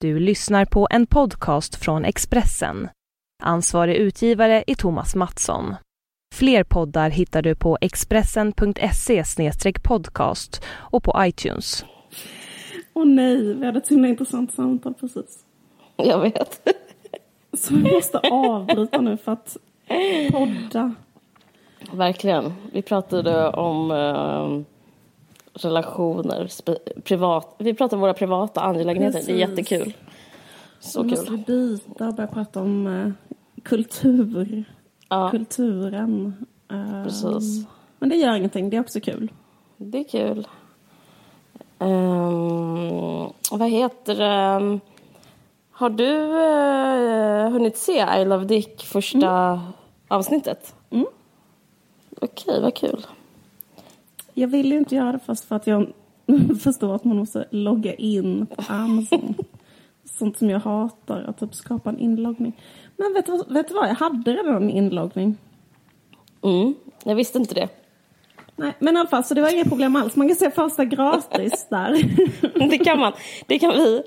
Du lyssnar på en podcast från Expressen. Ansvarig utgivare är Thomas Mattsson. Fler poddar hittar du på expressen.se podcast och på iTunes. Åh nej, vi hade ett himla intressant samtal precis. Jag vet. Så vi måste avbryta nu för att podda. Verkligen. Vi pratade om eh, relationer, privat. Vi pratade om våra privata angelägenheter. Det är Precis. jättekul. Så Nu måste vi kul. byta och börja prata om eh, kultur. Ja, Kulturen. Eh, precis. Men det gör ingenting, det är också kul. Det är kul. Ehm, vad heter det? Har du uh, hunnit se I Love Dick första avsnittet? Mm. Okej, vad kul. Jag vill ju inte göra det fast för att jag förstår att man måste logga in på Amazon. Sånt som jag hatar, att typ skapa en inloggning. Men vet du, vad- vet du vad, jag hade redan en inloggning. Mm, jag visste inte det. Nej, men i alla fall, så det var inga problem alls. Man kan se första gratis där. Det kan man. Det kan vi.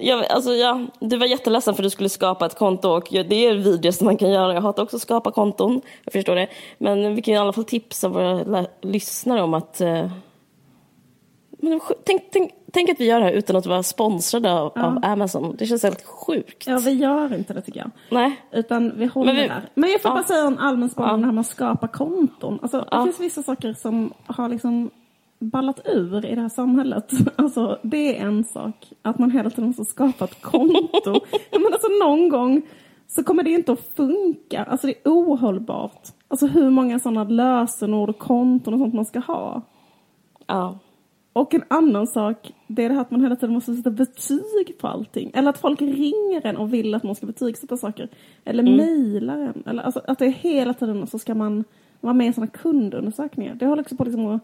Jag, alltså, ja, du var jätteledsen för att du skulle skapa ett konto och ja, det är vidrigaste man kan göra. Jag hatar också att skapa konton, jag förstår det. Men vi kan i alla fall tipsa våra lyssnare om att... Eh, men, tänk, tänk, tänk att vi gör det här utan att vara sponsrade av, av Amazon. Det känns helt sjukt. ja, vi gör inte det tycker jag. Nej. Utan vi håller Men vi- där. Men jag får Ja. bara säga en allmän spaning Ja. när man skapar konton. Alltså, det Ja. finns vissa saker som har liksom ballat ur i det här samhället. Alltså, det är en sak. Att man hela tiden måste skapa ett konto. Menar, alltså, någon gång så kommer det inte att funka. Alltså det är ohållbart. Alltså hur många sådana lösenord och konton och sånt man ska ha. Ja. Och en annan sak, det är det här att man hela tiden måste sätta betyg på allting. Eller att folk ringer en och vill att man ska betygsätta saker. Eller mejlar en. Eller alltså att det är hela tiden så ska man vara med i sådana kundundersökningar. Det håller också på liksom att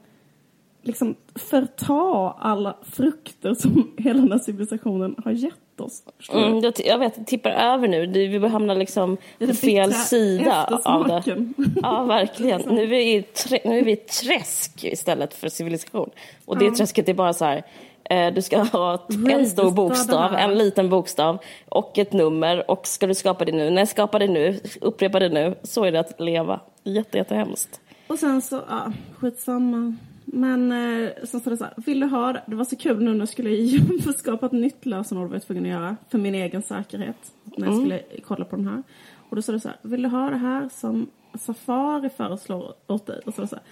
liksom förta alla frukter som hela den här civilisationen har gett oss. Mm, jag, jag vet, det tippar över nu. Vi hamnar liksom på fel sida av det. Ja, verkligen. Nu är, vi i trä, nu är vi i träsk istället för civilisation. Och det träsket är bara så här. eh, Du ska ha en stor bokstav, en liten bokstav och ett nummer. Och ska du skapa det nu? Nej, skapa det nu. Upprepa det nu. Så är det att leva. Jätte, jättehemskt. Och sen så, ja, skitsamma. Men eh, sen står det så här, vill du ha det? Det var så kul nu när jag skulle skapa ett nytt lösenord var jag tvungen att göra för min egen säkerhet. När jag skulle kolla på den här. Och då står det så här, vill du ha det här som Safari föreslår åt dig? Och så är det så här,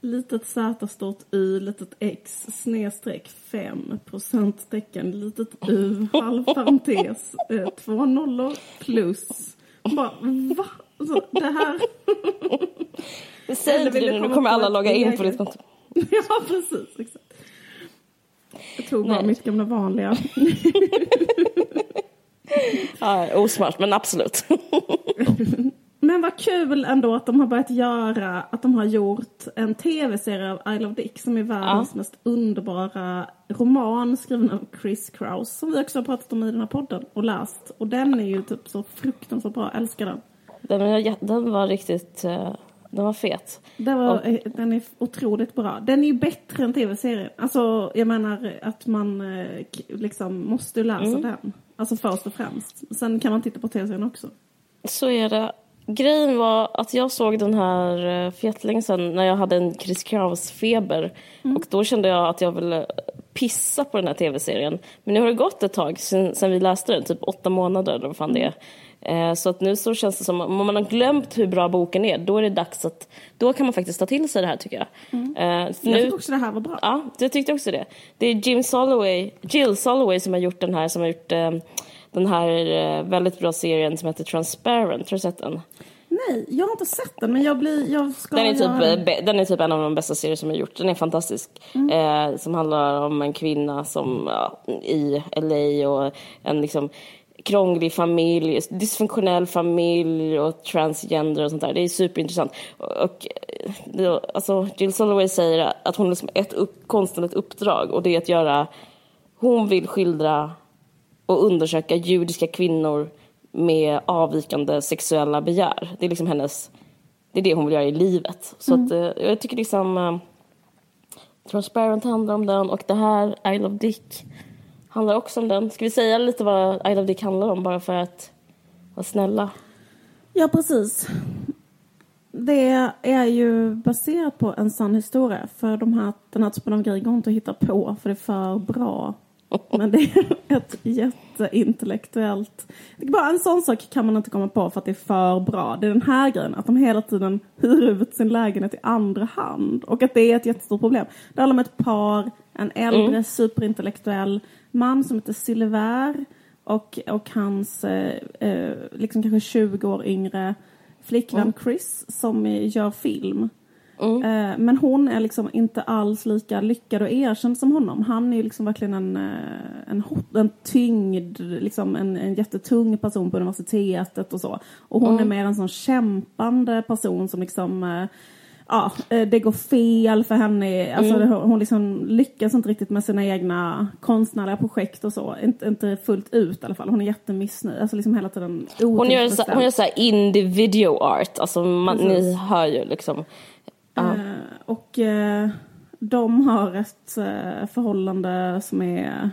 litet Z, stort Y, litet X, snedstreck 5, procenttecken, litet U, halv parentes, eh, två nollor plus. Bara, va? Alltså, det här... Säg inte det nu, nu kommer alla logga in på ditt konto. Ja, precis. Exakt. Jag tog bara Nej. mitt gamla vanliga. Ja, osmart, men absolut. Men vad kul ändå att de har börjat göra, att de har gjort en tv-serie av I Love Dick som är världens mest underbara roman skriven av Chris Kraus som vi också har pratat om i den här podden och läst. Och den är ju typ så fruktansvärt bra, jag älskar den. Den, den var riktigt... eh, Den var fet. Den, var, eh, den är otroligt bra. Den är ju bättre än tv-serien. Alltså, jag menar att man eh, liksom måste läsa den. Alltså först och främst. Sen kan man titta på tv-serien också. Så är det. Grejen var att jag såg den här eh, för sedan när jag hade en Chris Kraus-feber. Och då kände jag att jag ville pissa på den här tv-serien. Men nu har det gått ett tag sen, sen vi läste den, typ åtta månader eller vad fan det är. Eh, Så att nu så känns det som, om man har glömt hur bra boken är, då är det dags att, då kan man faktiskt ta till sig det här tycker jag. För Jag nu- tyckte också det här var bra. Ja, jag tyckte också det. Det är Jim Soloway, Jill Soloway som har gjort den här, som har gjort eh, den här eh, väldigt bra serien som heter Transparent. Har du sett den? Nej, jag har inte sett den men jag blir, jag ska Den är, typ, be- den är typ en av de bästa serier som har gjort. Den är fantastisk. Eh, som handlar om en kvinna som ja, i LA och en liksom krånglig familj, dysfunktionell familj och transgender och sånt där. Det är superintressant. Och, eh, alltså, Jill Soloway säger att hon har liksom ett upp, konstnärligt uppdrag och det är att göra, hon vill skildra och undersöka judiska kvinnor med avvikande sexuella begär. Det är liksom hennes, det är det hon vill göra i livet. Så att, eh, jag tycker liksom eh, Transparent handlar om den och det här, I Love Dick, handlar också om den. Ska vi säga lite vad I Love Dick handlar om bara för att vara snälla? Ja, precis. Det är ju baserat på en sann historia. För de här, den här typen av grejer går inte att hitta på för det är för bra. Men det är ett jätteintellektuellt... Bara en sån sak kan man inte komma på för att det är för bra. Det är den här grejen, att de hela tiden hyr ut sin lägenhet i andra hand. Och att det är ett jättestort problem. Det handlar om ett par, en äldre mm. superintellektuell man som heter Silver och, och hans eh, eh, liksom kanske 20 år yngre flickvän mm. Chris som gör film. Mm. Eh, men hon är liksom inte alls lika lyckad och erkänd som honom. Han är liksom verkligen en, eh, en, en tyngd, liksom en, en jättetung person på universitetet och så. Och hon mm. är mer en sån kämpande person som liksom eh, ja, det går fel för henne. Alltså, mm. Hon liksom lyckas inte riktigt med sina egna konstnärliga projekt och så. Inte, inte fullt ut i alla fall. Hon är jättemissnöjd. Alltså liksom hela tiden Hon gör, så, hon gör så här indie video art. Alltså man, ni hör ju liksom. Uh. Uh, och uh, de har ett förhållande som är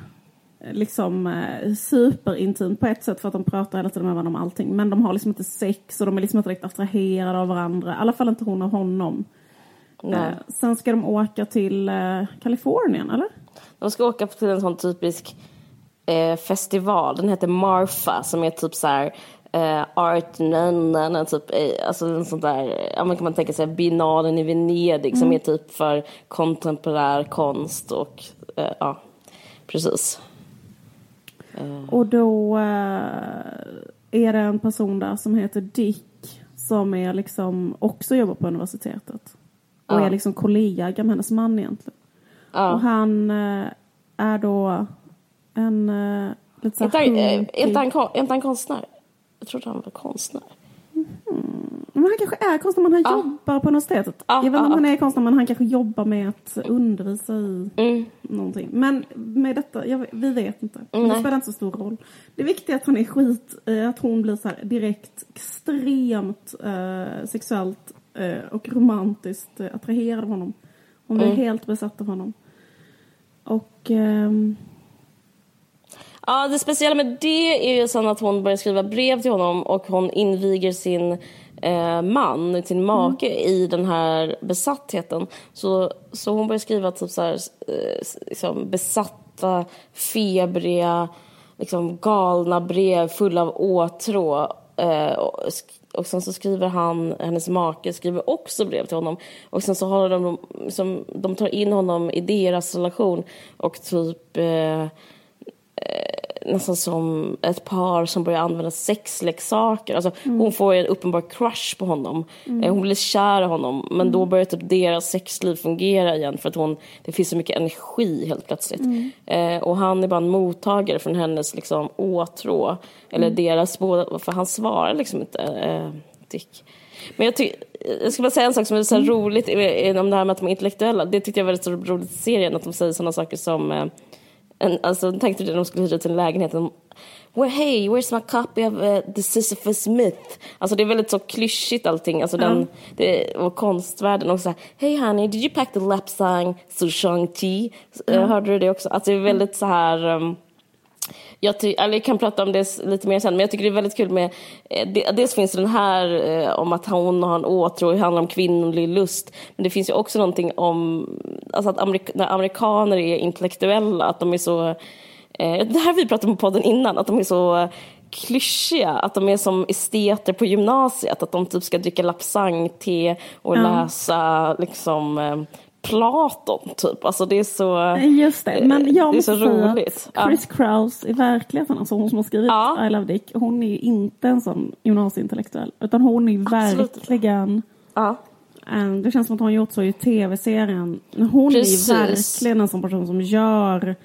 liksom eh, superintimt på ett sätt för att de pratar hela tiden med varandra om allting. Men de har liksom inte sex och de är liksom inte riktigt attraherade av varandra. I alla fall inte hon och honom. Eh, sen ska de åka till eh, Kalifornien, eller? De ska åka till en sån typisk eh, festival. Den heter Marfa som är typ så här eh, Art Nönnen, typ, eh, alltså en sån där, ja man kan man tänka sig Biennalen i Venedig mm. som är typ för kontemporär konst och ja, precis. Mm. Och då uh, är det en person där som heter Dick som är liksom också jobbar på universitetet. Och är liksom kollega med hennes man egentligen. Och han uh, är då en uh, lite såhär... Är inte han konstnär? Jag trodde han var konstnär. Men han kanske är konstnär, men han ah. jobbar på universitetet. Ah, jag vet inte ah, om han är konstnär, men han kanske jobbar med att undervisa i mm. någonting. Men med detta, jag, vi vet inte. Mm, det spelar inte så stor roll. Det viktiga är att han är skit, eh, att hon blir så direkt extremt eh, sexuellt eh, och romantiskt eh, attraherad av honom. Hon blir mm. helt besatt av honom. Och... Ehm, Ja, det speciella med det är ju sen att hon börjar skriva brev till honom och hon inviger sin eh, man, sin make, mm. i den här besattheten. Så, så hon börjar skriva typ så här, eh, liksom besatta, febriga, liksom galna brev fulla av åtrå. Eh, och, och sen så skriver han, hennes make skriver också brev till honom. Och sen så har de, liksom, de tar in honom i deras relation och typ eh, nästan som ett par som börjar använda sexleksaker. Alltså, mm. Hon får en uppenbar crush på honom. Mm. Eh, hon blir kär i honom. Men mm. då börjar typ deras sexliv fungera igen för att hon, det finns så mycket energi helt plötsligt. Mm. Eh, och han är bara en mottagare från hennes liksom, åtrå. Eller mm. deras båda, för han svarar liksom inte. Eh, Dick. Men jag, ty- jag ska bara säga en sak som är så mm. roligt om det här med att de är intellektuella. Det tyckte jag var väldigt roligt i serien, att de säger sådana saker som eh, en, alltså, tänkte du när de skulle hyra ut sin lägenhet? Well, hey, where's my copy of uh, The Sisyphus Myth? Alltså det är väldigt så klyschigt allting. Alltså mm. den, det, och konstvärlden också. Hey honey, did you pack the lapsang Shang-Chi? Mm. hörde du det också? Alltså det är väldigt så här... Um, jag, ty, eller jag kan prata om det lite mer sen, men jag tycker det är väldigt kul med... Eh, dels finns det den här eh, om att hon har en åtrå, det handlar om kvinnlig lust. Men det finns ju också någonting om alltså att amerik när amerikaner är intellektuella, att de är så... Eh, det här vi pratade om på podden innan, att de är så klyschiga, att de är som esteter på gymnasiet, att de typ ska dricka lapsang-te och mm. läsa liksom eh, Platon typ. Alltså det är så Just det, men jag det är så roligt. Chris ja. Kraus i verkligheten, alltså hon som har skrivit ja. I Love Dick, hon är inte en sån gymnasieintellektuell. Utan hon är ju verkligen ja. Det känns som att hon gjort så i tv-serien. Hon Precis. är ju verkligen en sån person som gör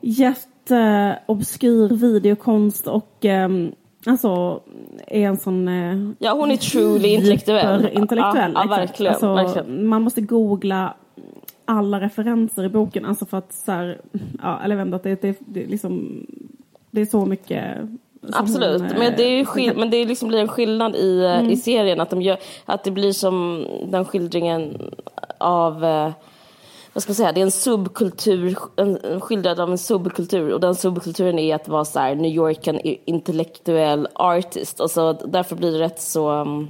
jätteobskyr videokonst och um, Alltså är en sån... Eh, ja, hon är truly intellektuell. intellektuell. Ja, ja verkligen, alltså, verkligen. Man måste googla alla referenser i boken. Alltså för att så här, ja, eller vänta, det, det, det, liksom, det är så mycket Absolut, hon, men det, är skill- men det liksom blir en skillnad i, eh, mm. i serien. Att, de gör, att det blir som den skildringen av eh, vad ska man säga, det är en subkultur, en, en skildrad av en subkultur och den subkulturen är att vara så här New Yorkan intellektuell artist. Alltså därför blir det rätt så um,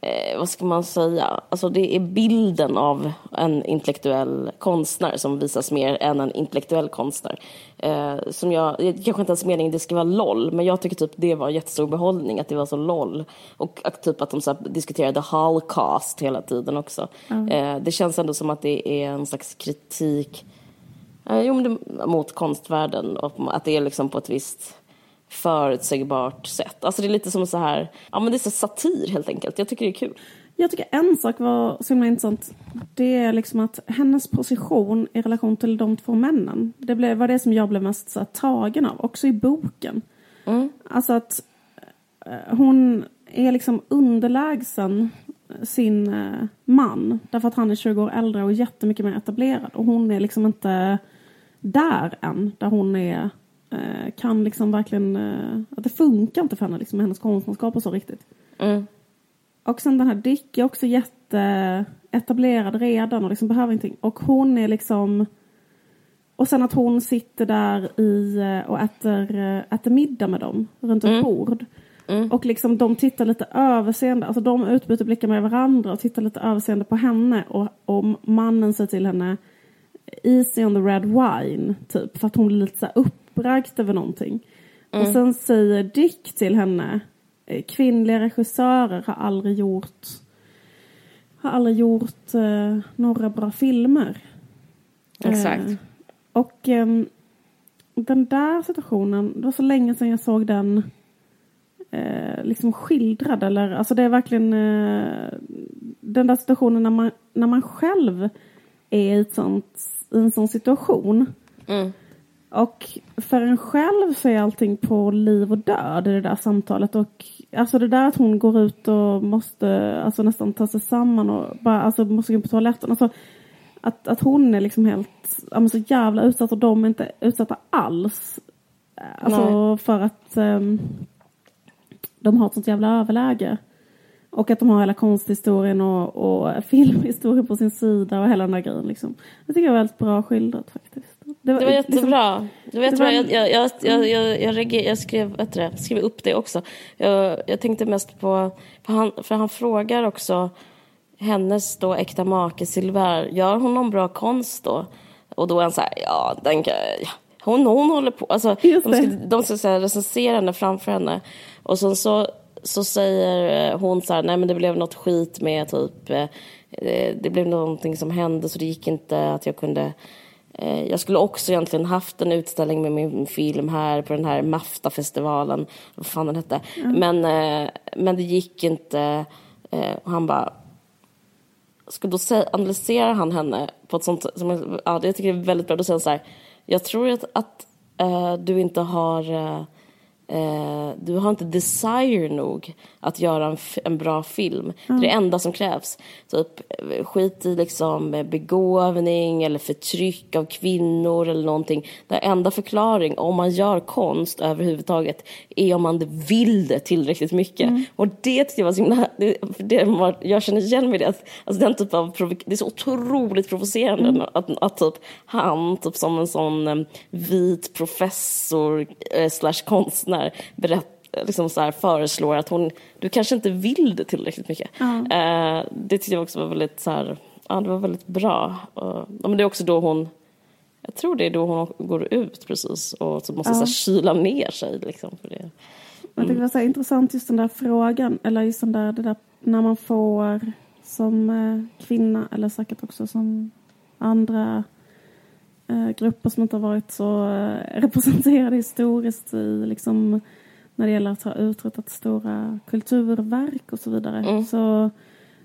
eh, vad ska man säga, alltså det är bilden av en intellektuell konstnär som visas mer än en intellektuell konstnär. Eh, som jag, kanske inte ens meningen det ska vara LOL, men jag tycker typ det var en jättestor behållning att det var så LOL. Och att, typ att de så diskuterade holocaust hela tiden också. Mm. Eh, det känns ändå som att det är en slags kritik eh, jo, men det, mot konstvärlden och att det är liksom på ett visst förutsägbart sätt. Alltså det är lite som så här, ja men det är så satir helt enkelt. Jag tycker det är kul. Jag tycker en sak var så himla intressant. Det är liksom att hennes position i relation till de två männen. Det blev, var det som jag blev mest så här, tagen av, också i boken. Mm. Alltså att eh, hon är liksom underlägsen sin eh, man. Därför att han är 20 år äldre och jättemycket mer etablerad. Och hon är liksom inte där än, där hon är Eh, kan liksom verkligen, att det funkar inte för henne liksom med hennes konstnärskap och så riktigt. Mm. Och sen den här Dick är också jätteetablerad redan och liksom behöver ingenting. Och hon är liksom och sen att hon sitter där i eh, och äter, äter middag med dem runt ett mm. bord. Mm. Och liksom de tittar lite överseende, alltså de utbyter blickar med varandra och tittar lite överseende på henne och, och mannen säger till henne Easy on the red wine, typ. För att hon blir lite så upp uppbragt över någonting. Mm. Och sen säger Dick till henne, eh, kvinnliga regissörer har aldrig gjort har aldrig gjort eh, några bra filmer. Exakt. Eh, och eh, den där situationen, det var så länge sedan jag såg den eh, liksom skildrad. Eller, alltså det är verkligen eh, den där situationen när man, när man själv är i, sånt, i en sån situation. Mm. Och för en själv så är allting på liv och död i det där samtalet. Och alltså det där att hon går ut och måste alltså nästan ta sig samman och bara alltså måste gå på toaletten. Alltså, att, att hon är liksom helt ja, så jävla utsatt och de är inte utsatta alls. Alltså Nej. för att um, de har ett sånt jävla överläge. Och att de har hela konsthistorien och, och filmhistorien på sin sida och hela den där grejen. Liksom. Det tycker jag är väldigt bra skildrat faktiskt. Det var, det var jättebra. Liksom, det var jättebra. Jag, jag, jag, jag, jag, skrev, vet det, skrev upp det också. Jag, tänkte mest på, för han, för han frågar också hennes då äkta make Silver, gör hon någon bra konst då? Och då är han så här, ja, den kan, hon, hon håller på, alltså, de ska, de ska säga, recensera henne framför henne. Och sen så, så säger hon så här, nej men det blev något skit med typ, eh, det blev någonting som hände så det gick inte att jag kunde Eh, jag skulle också egentligen haft en utställning med min film här på den här Mafta-festivalen, vad fan den hette. Mm. Men, eh, men det gick inte. Eh, och han bara... Ska då analyserar han henne på ett sånt... Som, ja, det tycker jag är väldigt bra. Då säger han så här, jag tror att, att uh, du inte har... Uh, Eh, du har inte desire nog att göra en, en bra film. Mm. Det är det enda som krävs. Typ, skit i liksom begåvning eller förtryck av kvinnor eller någonting. Den enda förklaring om man gör konst överhuvudtaget är om man vill det tillräckligt mycket. Mm. Och det tycker jag var så himla... Det, det, jag känner igen mig i det. Alltså den typ av det är så otroligt provocerande mm. att, att, typ han typ som en sån um, vit professor eh, slash konstnär här, berätt, liksom så här, föreslår att hon, du kanske inte vill det tillräckligt mycket. Mm. Eh, det tyckte jag också var väldigt, så här, ja, det var väldigt bra. Och, men det är också då hon, jag tror det är då hon går ut precis och så måste ja. så här, kyla ner sig. Liksom, för det. Mm. Tycker det var så intressant just den där frågan, eller just den där, det där när man får som eh, kvinna eller säkert också som andra grupper som inte har varit så eh, representerade historiskt i liksom när det gäller att ha uträttat stora kulturverk och så vidare. Mm. Så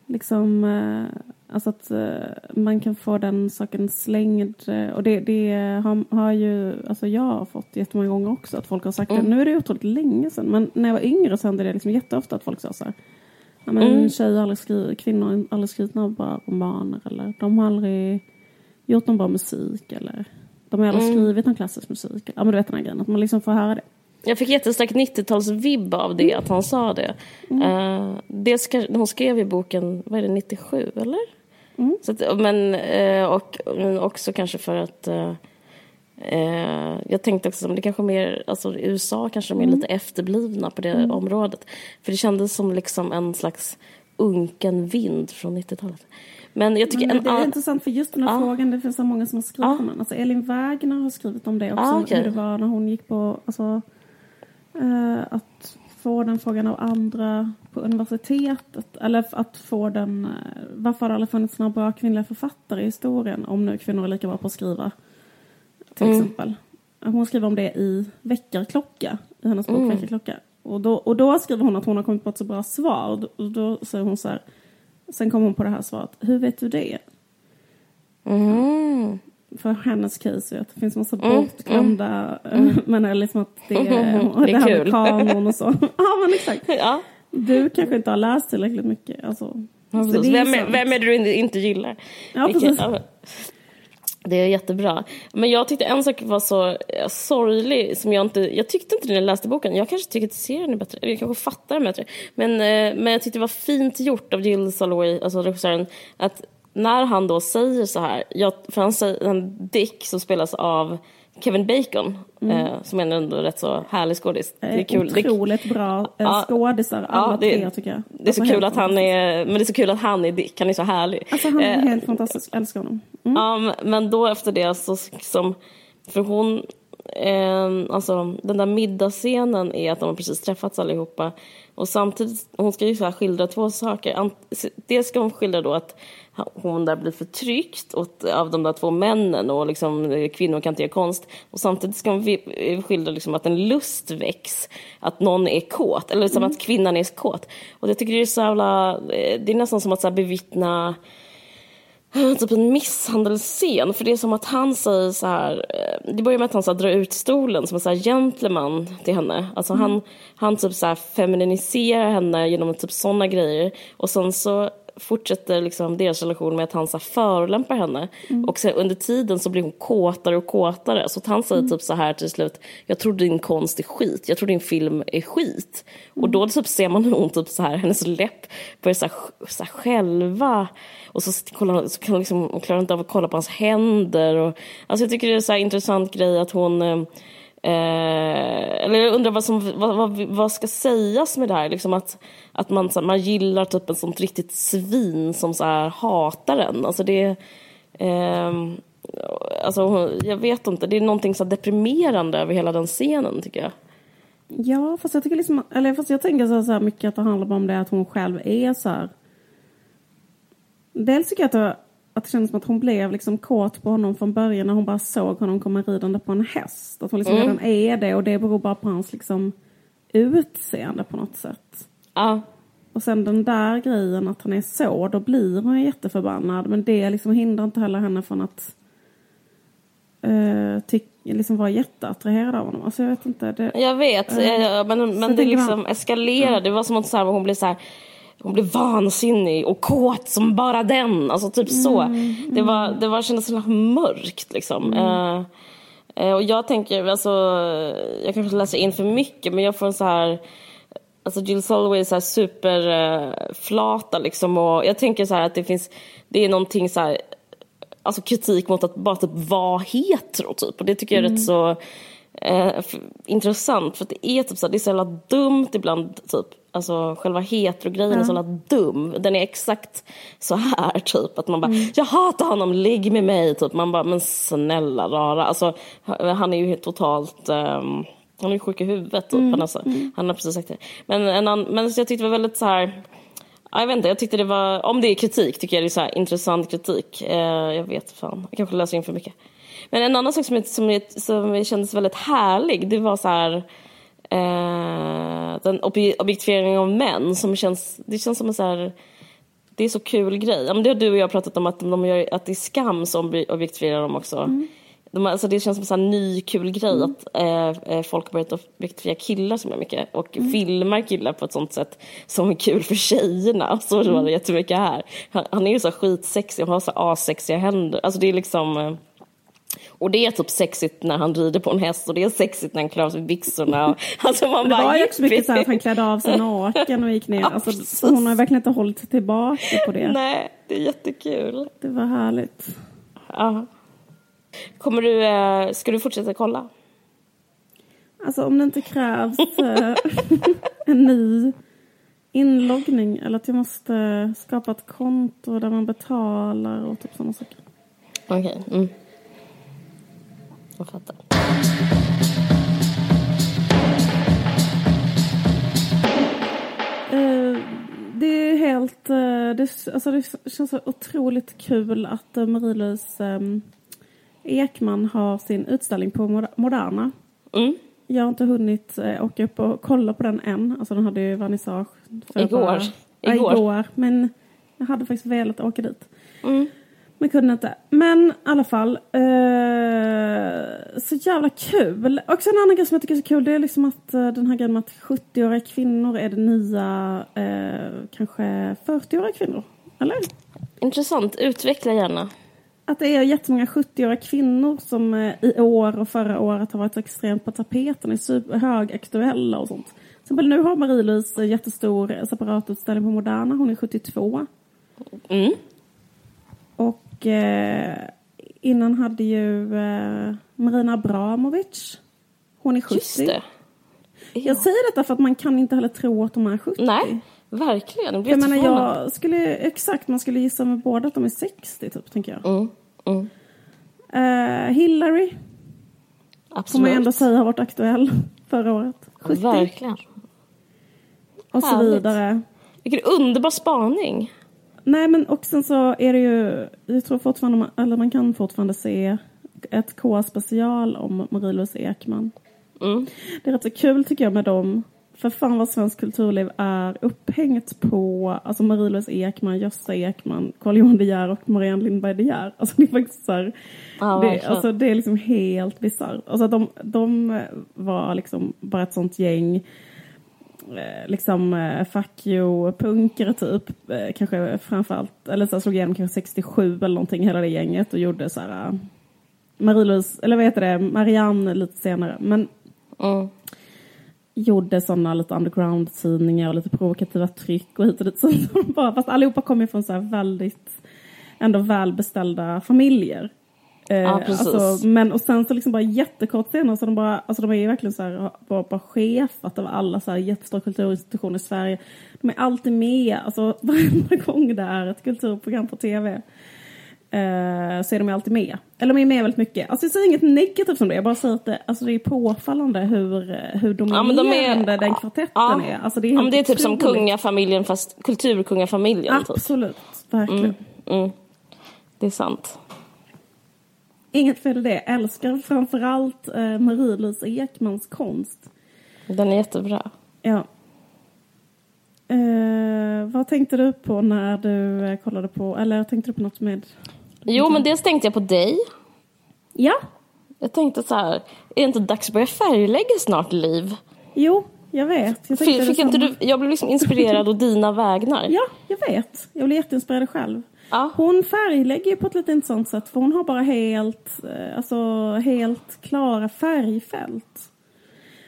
liksom eh, alltså att eh, man kan få den saken slängd eh, och det, det har, har, ju alltså jag har fått jättemånga gånger också att folk har sagt mm. det. Nu är det otroligt länge sedan men när jag var yngre så hände det liksom jätteofta att folk sa så här Ja, men mm. tjejer har aldrig skrivit, kvinnor har aldrig skrivit några bra romaner eller de har aldrig gjort någon bra musik eller de har mm. skrivit någon klassisk musik. Ja men du vet den här grejen, att man liksom får höra det. Jag fick jättestark 90-talsvibb av det, mm. att han sa det. Mm. Uh, dels, hon skrev i boken, vad är det, 97 eller? Mm. Så att, men, eh, och men också kanske för att eh, eh, jag tänkte också det kanske mer, alltså i USA kanske de är lite efterblivna på det området. För det kändes som liksom en slags unken vind från 90-talet. Men jag tycker Men en det är an- intressant för just den här Ja. frågan, det finns så många som har skrivit Ja. om den. Alltså Elin Wägner har skrivit om det också, Ja, okej. hur det var när hon gick på, alltså, eh, att få den frågan av andra på universitetet. Eller att få den, eh, varför har det aldrig funnits några bra kvinnliga författare i historien? Om nu kvinnor är lika bra på att skriva, till Mm. exempel. Hon skriver om det i Väckarklocka, i hennes bok Mm. Väckarklocka. Och då, och då skriver hon att hon har kommit på ett så bra svar. Och då, och då säger hon så här, sen kommer hon på det här svaret, hur vet du det? Mhm. för hennes case är att det finns massa Mm, bortglömda, eh, men är liksom att det är, Det är här kul. kanon och så. ja men exakt. Ja, Du kanske inte har läst tillräckligt mycket. Alltså, ja, det är Vem, är, vem är det du inte- inte gillar? Ja, Vilket- precis. ja. Det är jättebra. Men jag tyckte en sak var så eh, sorglig som jag inte... Jag tyckte inte när jag läste boken. Jag kanske tycker att serien är bättre. Eller jag kanske fattar den bättre. Men, eh, men jag tyckte det var fint gjort av Jill Soloway, alltså regissören, att när han då säger så här, jag, för han säger, en Dick som spelas av Kevin Bacon, eh, som är en ändå rätt så härlig skådis. Det är kul. Det- Otroligt bra eh, Ja. skådisar, alla Ja, det- tre tycker jag. Det är så Alltså, kul att han är, men det är så kul att han är Dick, han är så härlig. Alltså han är Eh, helt fantastisk, jag älskar honom. Mm. Ja, men- då efter det så som, för hon, eh, alltså den där middagsscenen är att de har precis träffats allihopa och samtidigt, hon ska ju så här skildra två saker. Dels ska hon skildra då att hon där blir förtryckt åt, av de där två männen och liksom eh, kvinnor kan inte göra konst. Och samtidigt ska hon eh, skildra liksom att en lust väcks, att någon är kåt, eller liksom att kvinnan är kåt. Och jag tycker det är så jävla, eh, det är nästan som att så här bevittna typ en misshandelsscen. För det är som att han säger så här, det börjar med att han så här drar ut stolen som en så här gentleman till henne. Alltså han, han typ så här feminiserar henne genom typ sådana grejer. Och sen så fortsätter liksom deras relation med att han så här förolämpar henne. Och sen under tiden så blir hon kåtare och kåtare. Så att han säger typ så här till slut, jag tror din konst är skit, jag tror din film är skit. Och då typ ser man hur hon typ så här, hennes läpp börjar så här, så här själva. Och så, kollar, så kan hon liksom, hon klarar inte av att kolla på hans händer. Och, alltså jag tycker det är så här intressant grej att hon... Eh, eller jag undrar vad som vad, vad, vad ska sägas med det här. Liksom att, att man, så man gillar typ en sånt riktigt svin som så här, hatar en. Alltså det... Eh, alltså jag vet inte, det är någonting så deprimerande över hela den scenen tycker jag. Ja, fast jag tycker liksom, eller fast jag tänker så här, så här mycket att det handlar om det att hon själv är så här. Dels tycker jag att det, att det kändes som att hon blev liksom kåt på honom från början när hon bara såg honom komma ridande på en häst. Att hon liksom redan är det och det beror bara på hans liksom utseende på något sätt. Ja, Och sen den där grejen att han är så, då blir hon jätteförbannad. Men det liksom hindrar inte heller henne från att uh, tyck, liksom vara jätteattraherad av honom. Alltså jag vet inte. Det, jag vet. Eh, eh, men men det tänker man- liksom eskalerade. Det var som att hon blev så här... Hon blev vansinnig och kåt som bara den. Alltså typ så. Mm, Det, var, det var, kändes så mörkt liksom. Eh, eh, och jag tänker, alltså, jag kanske läser in för mycket men jag får en så här... Alltså Jill Soloway är så här superflata liksom och jag tänker så här att det finns, det är någonting så här, alltså kritik mot att bara typ vara hetero typ och det tycker jag är rätt så eh, intressant för att det är typ så det är så jävla dumt ibland typ, alltså själva hetero-grejen är så jävla dum, den är exakt så här typ att man bara, jag hatar honom, ligg med mig typ, man bara, men snälla rara, alltså han är ju totalt ehm, han är ju sjuk i huvudet typ. Han, alltså, han har precis sagt det. Men, en annan, men jag tyckte det var väldigt så här... ja, Jag vet inte, jag tyckte det var... Om det är kritik tycker jag det är så här intressant kritik. Eh, jag vet fan, jag kanske läser in för mycket. Men en annan sak som, som, som kändes väldigt härlig, det var så här... Eh, den obje- objektifieringen av män som känns... Det känns som en så här... Det är så kul grej. Ja, men det har du och jag pratat om att, de gör, att det är skam som obje- objektifierar dem också. De, har- alltså det känns som en ny kul grej att eh, eh, folk har börjat objektifiera killar så mycket och filmar killar på ett sånt sätt som är kul för tjejerna. Så var det jättemycket här. Han, han är ju så skitsexig och har så här asexiga händer. Alltså det är liksom... Och det är typ sexigt när han rider på en häst och det är sexigt när han klarar sig byxorna. Alltså man det bara, var ju också mycket så här att han klädde av sig naken och gick ner. Ja, alltså, hon har verkligen inte hållit tillbaka på det. Nej. Det är jättekul. Det var härligt. Ja. Kommer du, eh, ska du fortsätta kolla? Alltså om det inte krävs eh, en ny inloggning eller att jag måste skapa ett konto där man betalar och typ sådana saker. Okej. Mm. Jag fattar. Eh, det är helt... eh, det, alltså det känns så otroligt kul att uh, Marie-Louise eh, Ekman har sin utställning på Moder- Moderna. Mm. Jag har inte hunnit eh, åka upp och kolla på den än. Alltså den hade ju vernissage. Igår. bara- Igår. igår. Men jag hade faktiskt velat åka dit. Mm. Men kunde inte. Men i alla fall. Eh, så jävla kul. Också en annan grej som jag tycker är så kul. Det är liksom att eh, den här grejen med att 70-åriga kvinnor är det nya eh, kanske 40-åriga kvinnor. Eller? Intressant. Utveckla gärna. Att det är jättemånga 70-åriga kvinnor som eh, i år och förra året har varit så extremt på tapeten. Är super högaktuella och sånt. Till exempel nu har Marie-Louise jättestor separatutställning på Moderna. Hon är 72. Mm. Och eh, innan hade ju eh, Marina Abramovic. Hon är 70. Just det. Jag säger detta för att man kan inte heller tro att de är 70. Nej, verkligen. Jag Jag menar, jag skulle exakt, man skulle gissa med båda att de är 60 typ, tänker jag. Mm. Mm. Eh, Hillary, får man Absolut. ändå säga har varit aktuell förra året. 70 Verkligen. och så Härligt. vidare. Vilken underbar spaning. Nej men och sen så är det ju, jag tror fortfarande, man- eller man kan fortfarande se ett K-special om Marie-Louise Ekman. Mm. Det är rätt så kul tycker jag med dem. För fan vad svensk kulturliv är upphängt på alltså Marie-Louise Ekman, Gösta Ekman, Carl Johan De Geer och Marianne Lindberg De Geer. Alltså det är faktiskt så här, Ja, det, alltså, det är liksom helt bisarrt. Alltså de, de var liksom bara ett sånt gäng liksom eh, fuck you-punkare typ. Eh, kanske framförallt, eller så här, slog igenom kanske 67 eller någonting, hela det gänget och gjorde så här eh, Marie-Louise, eller vad heter det, Marianne lite senare. Men Mm. gjorde sådana lite underground-tidningar och lite provokativa tryck och hit och dit. Så bara, fast allihopa kom ju från så här väldigt ändå välbeställda familjer. Eh, Ja, precis. Alltså, men och sen så liksom bara jättekort senare så de bara, alltså de är ju verkligen så här, bara, bara chefat av alla så här jättestora kulturinstitutioner i Sverige. De är alltid med, alltså varenda gång det är ett kulturprogram på tv eh, så är de alltid med. Eller de är med väldigt mycket. Alltså jag säger inget negativt om det, jag bara säger att det, alltså det är påfallande hur, hur Ja, men de är- dominerande den kvartetten Ja. är. Alltså det är Ja, men det är typ som kungafamiljen fast kulturkungafamiljen. Typ. Absolut, verkligen. Mm. Det är sant. Inget fel i det. Älskar framförallt eh, Marie-Louise Ekmans konst. Den är jättebra. Ja. Eh, vad tänkte du på när du eh, kollade på, eller tänkte du på något med? Jo, men dels tänkte jag på dig. Ja, Jag tänkte så här, är det inte dags att börja färglägga snart, Liv? jo, jag vet. Jag, Fick, fick inte du, jag blev liksom inspirerad å dina vägnar. Ja, jag vet. Jag blev jätteinspirerad själv. Ja. Hon färglägger på ett lite intressant sätt för hon har bara helt, eh, alltså, helt klara färgfält.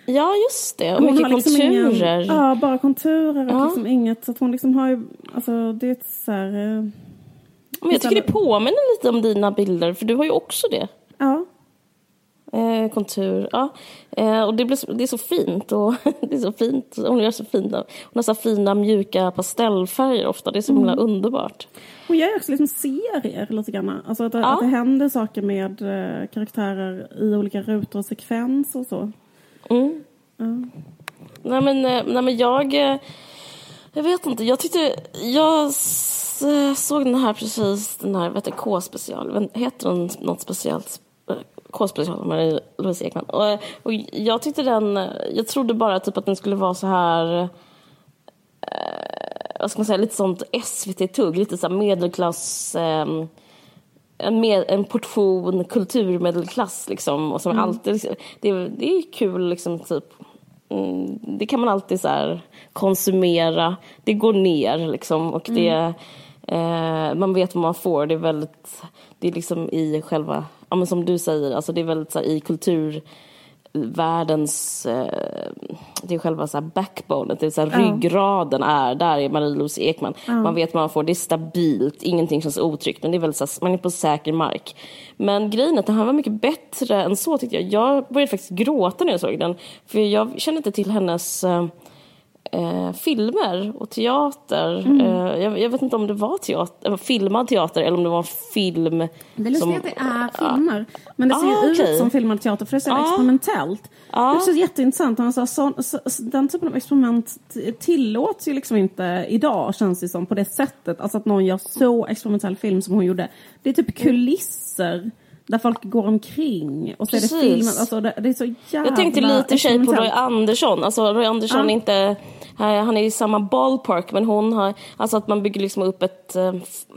Ja, just det. Och Hon mycket liksom konturer. Ingen, ja, bara konturer och Ja. liksom inget. Så att hon liksom har ju, alltså det är ett så här, eh, Men jag tycker det påminner lite om dina bilder, för du har ju också det. ja. Eh, kontur, ja. Eh, och det, blir, så- det är så fint. Och det är så fint. Hon gör så fina, hon har så fina mjuka pastellfärger ofta. Det är så himla Mm. underbart. Hon gör ju också liksom serier lite grann. Alltså att, Ja. att det händer saker med eh, karaktärer i olika rutor och sekvenser och så. Mm. Ja. Nej men, eh, nej men jag... eh, Jag vet inte, jag tyckte... Jag såg den här precis, den här, vet K-special. Heter den något speciellt? Eh, K-special med Louise Ekman. Och, och jag tyckte den... Jag trodde bara typ att den skulle vara så här... Vad ska man säga? Lite sånt SVT-tugg. Lite så medelklass... ehm, en, med, en portion kulturmedelklass liksom. Och som alltid, liksom, det, det är kul liksom typ. Mm, det kan man alltid så här konsumera. Det går ner liksom och det, eh, man vet vad man får. Det är väldigt, det är liksom i själva, ja men som du säger, alltså det är väldigt så här, i kultur världens, eh, det är själva så här backbone, det är så här ryggraden är, där är Marie-Louise Ekman. Man vet vad man får, det är stabilt, ingenting känns otryggt, men det är väl så här, man är på säker mark. Men grejen är att den här var mycket bättre än så tyckte jag. Jag började faktiskt gråta när jag såg den, för jag kände inte till hennes eh, eh, filmer och teater. Mm. Eh, jag, jag vet inte om det var teater, filmad teater eller om det var film. Det är lustigt som- att det är filmer. Men det ser Ah, ju okej. ut som filmad teater för det är så Ah. experimentellt. Ah. Det är så jätteintressant. Alltså, så, så, den typen av experiment tillåts ju liksom inte idag känns det som på det sättet. Alltså att någon gör så experimentell film som hon gjorde. Det är typ kulisser där folk går omkring och så är det filmen. Alltså det, det är så jävla Jag tänkte lite sig på Roy. Andersson. Alltså Roy Andersson Ja. är inte, eh, han är i samma ballpark men hon har, alltså att man bygger liksom upp ett, eh,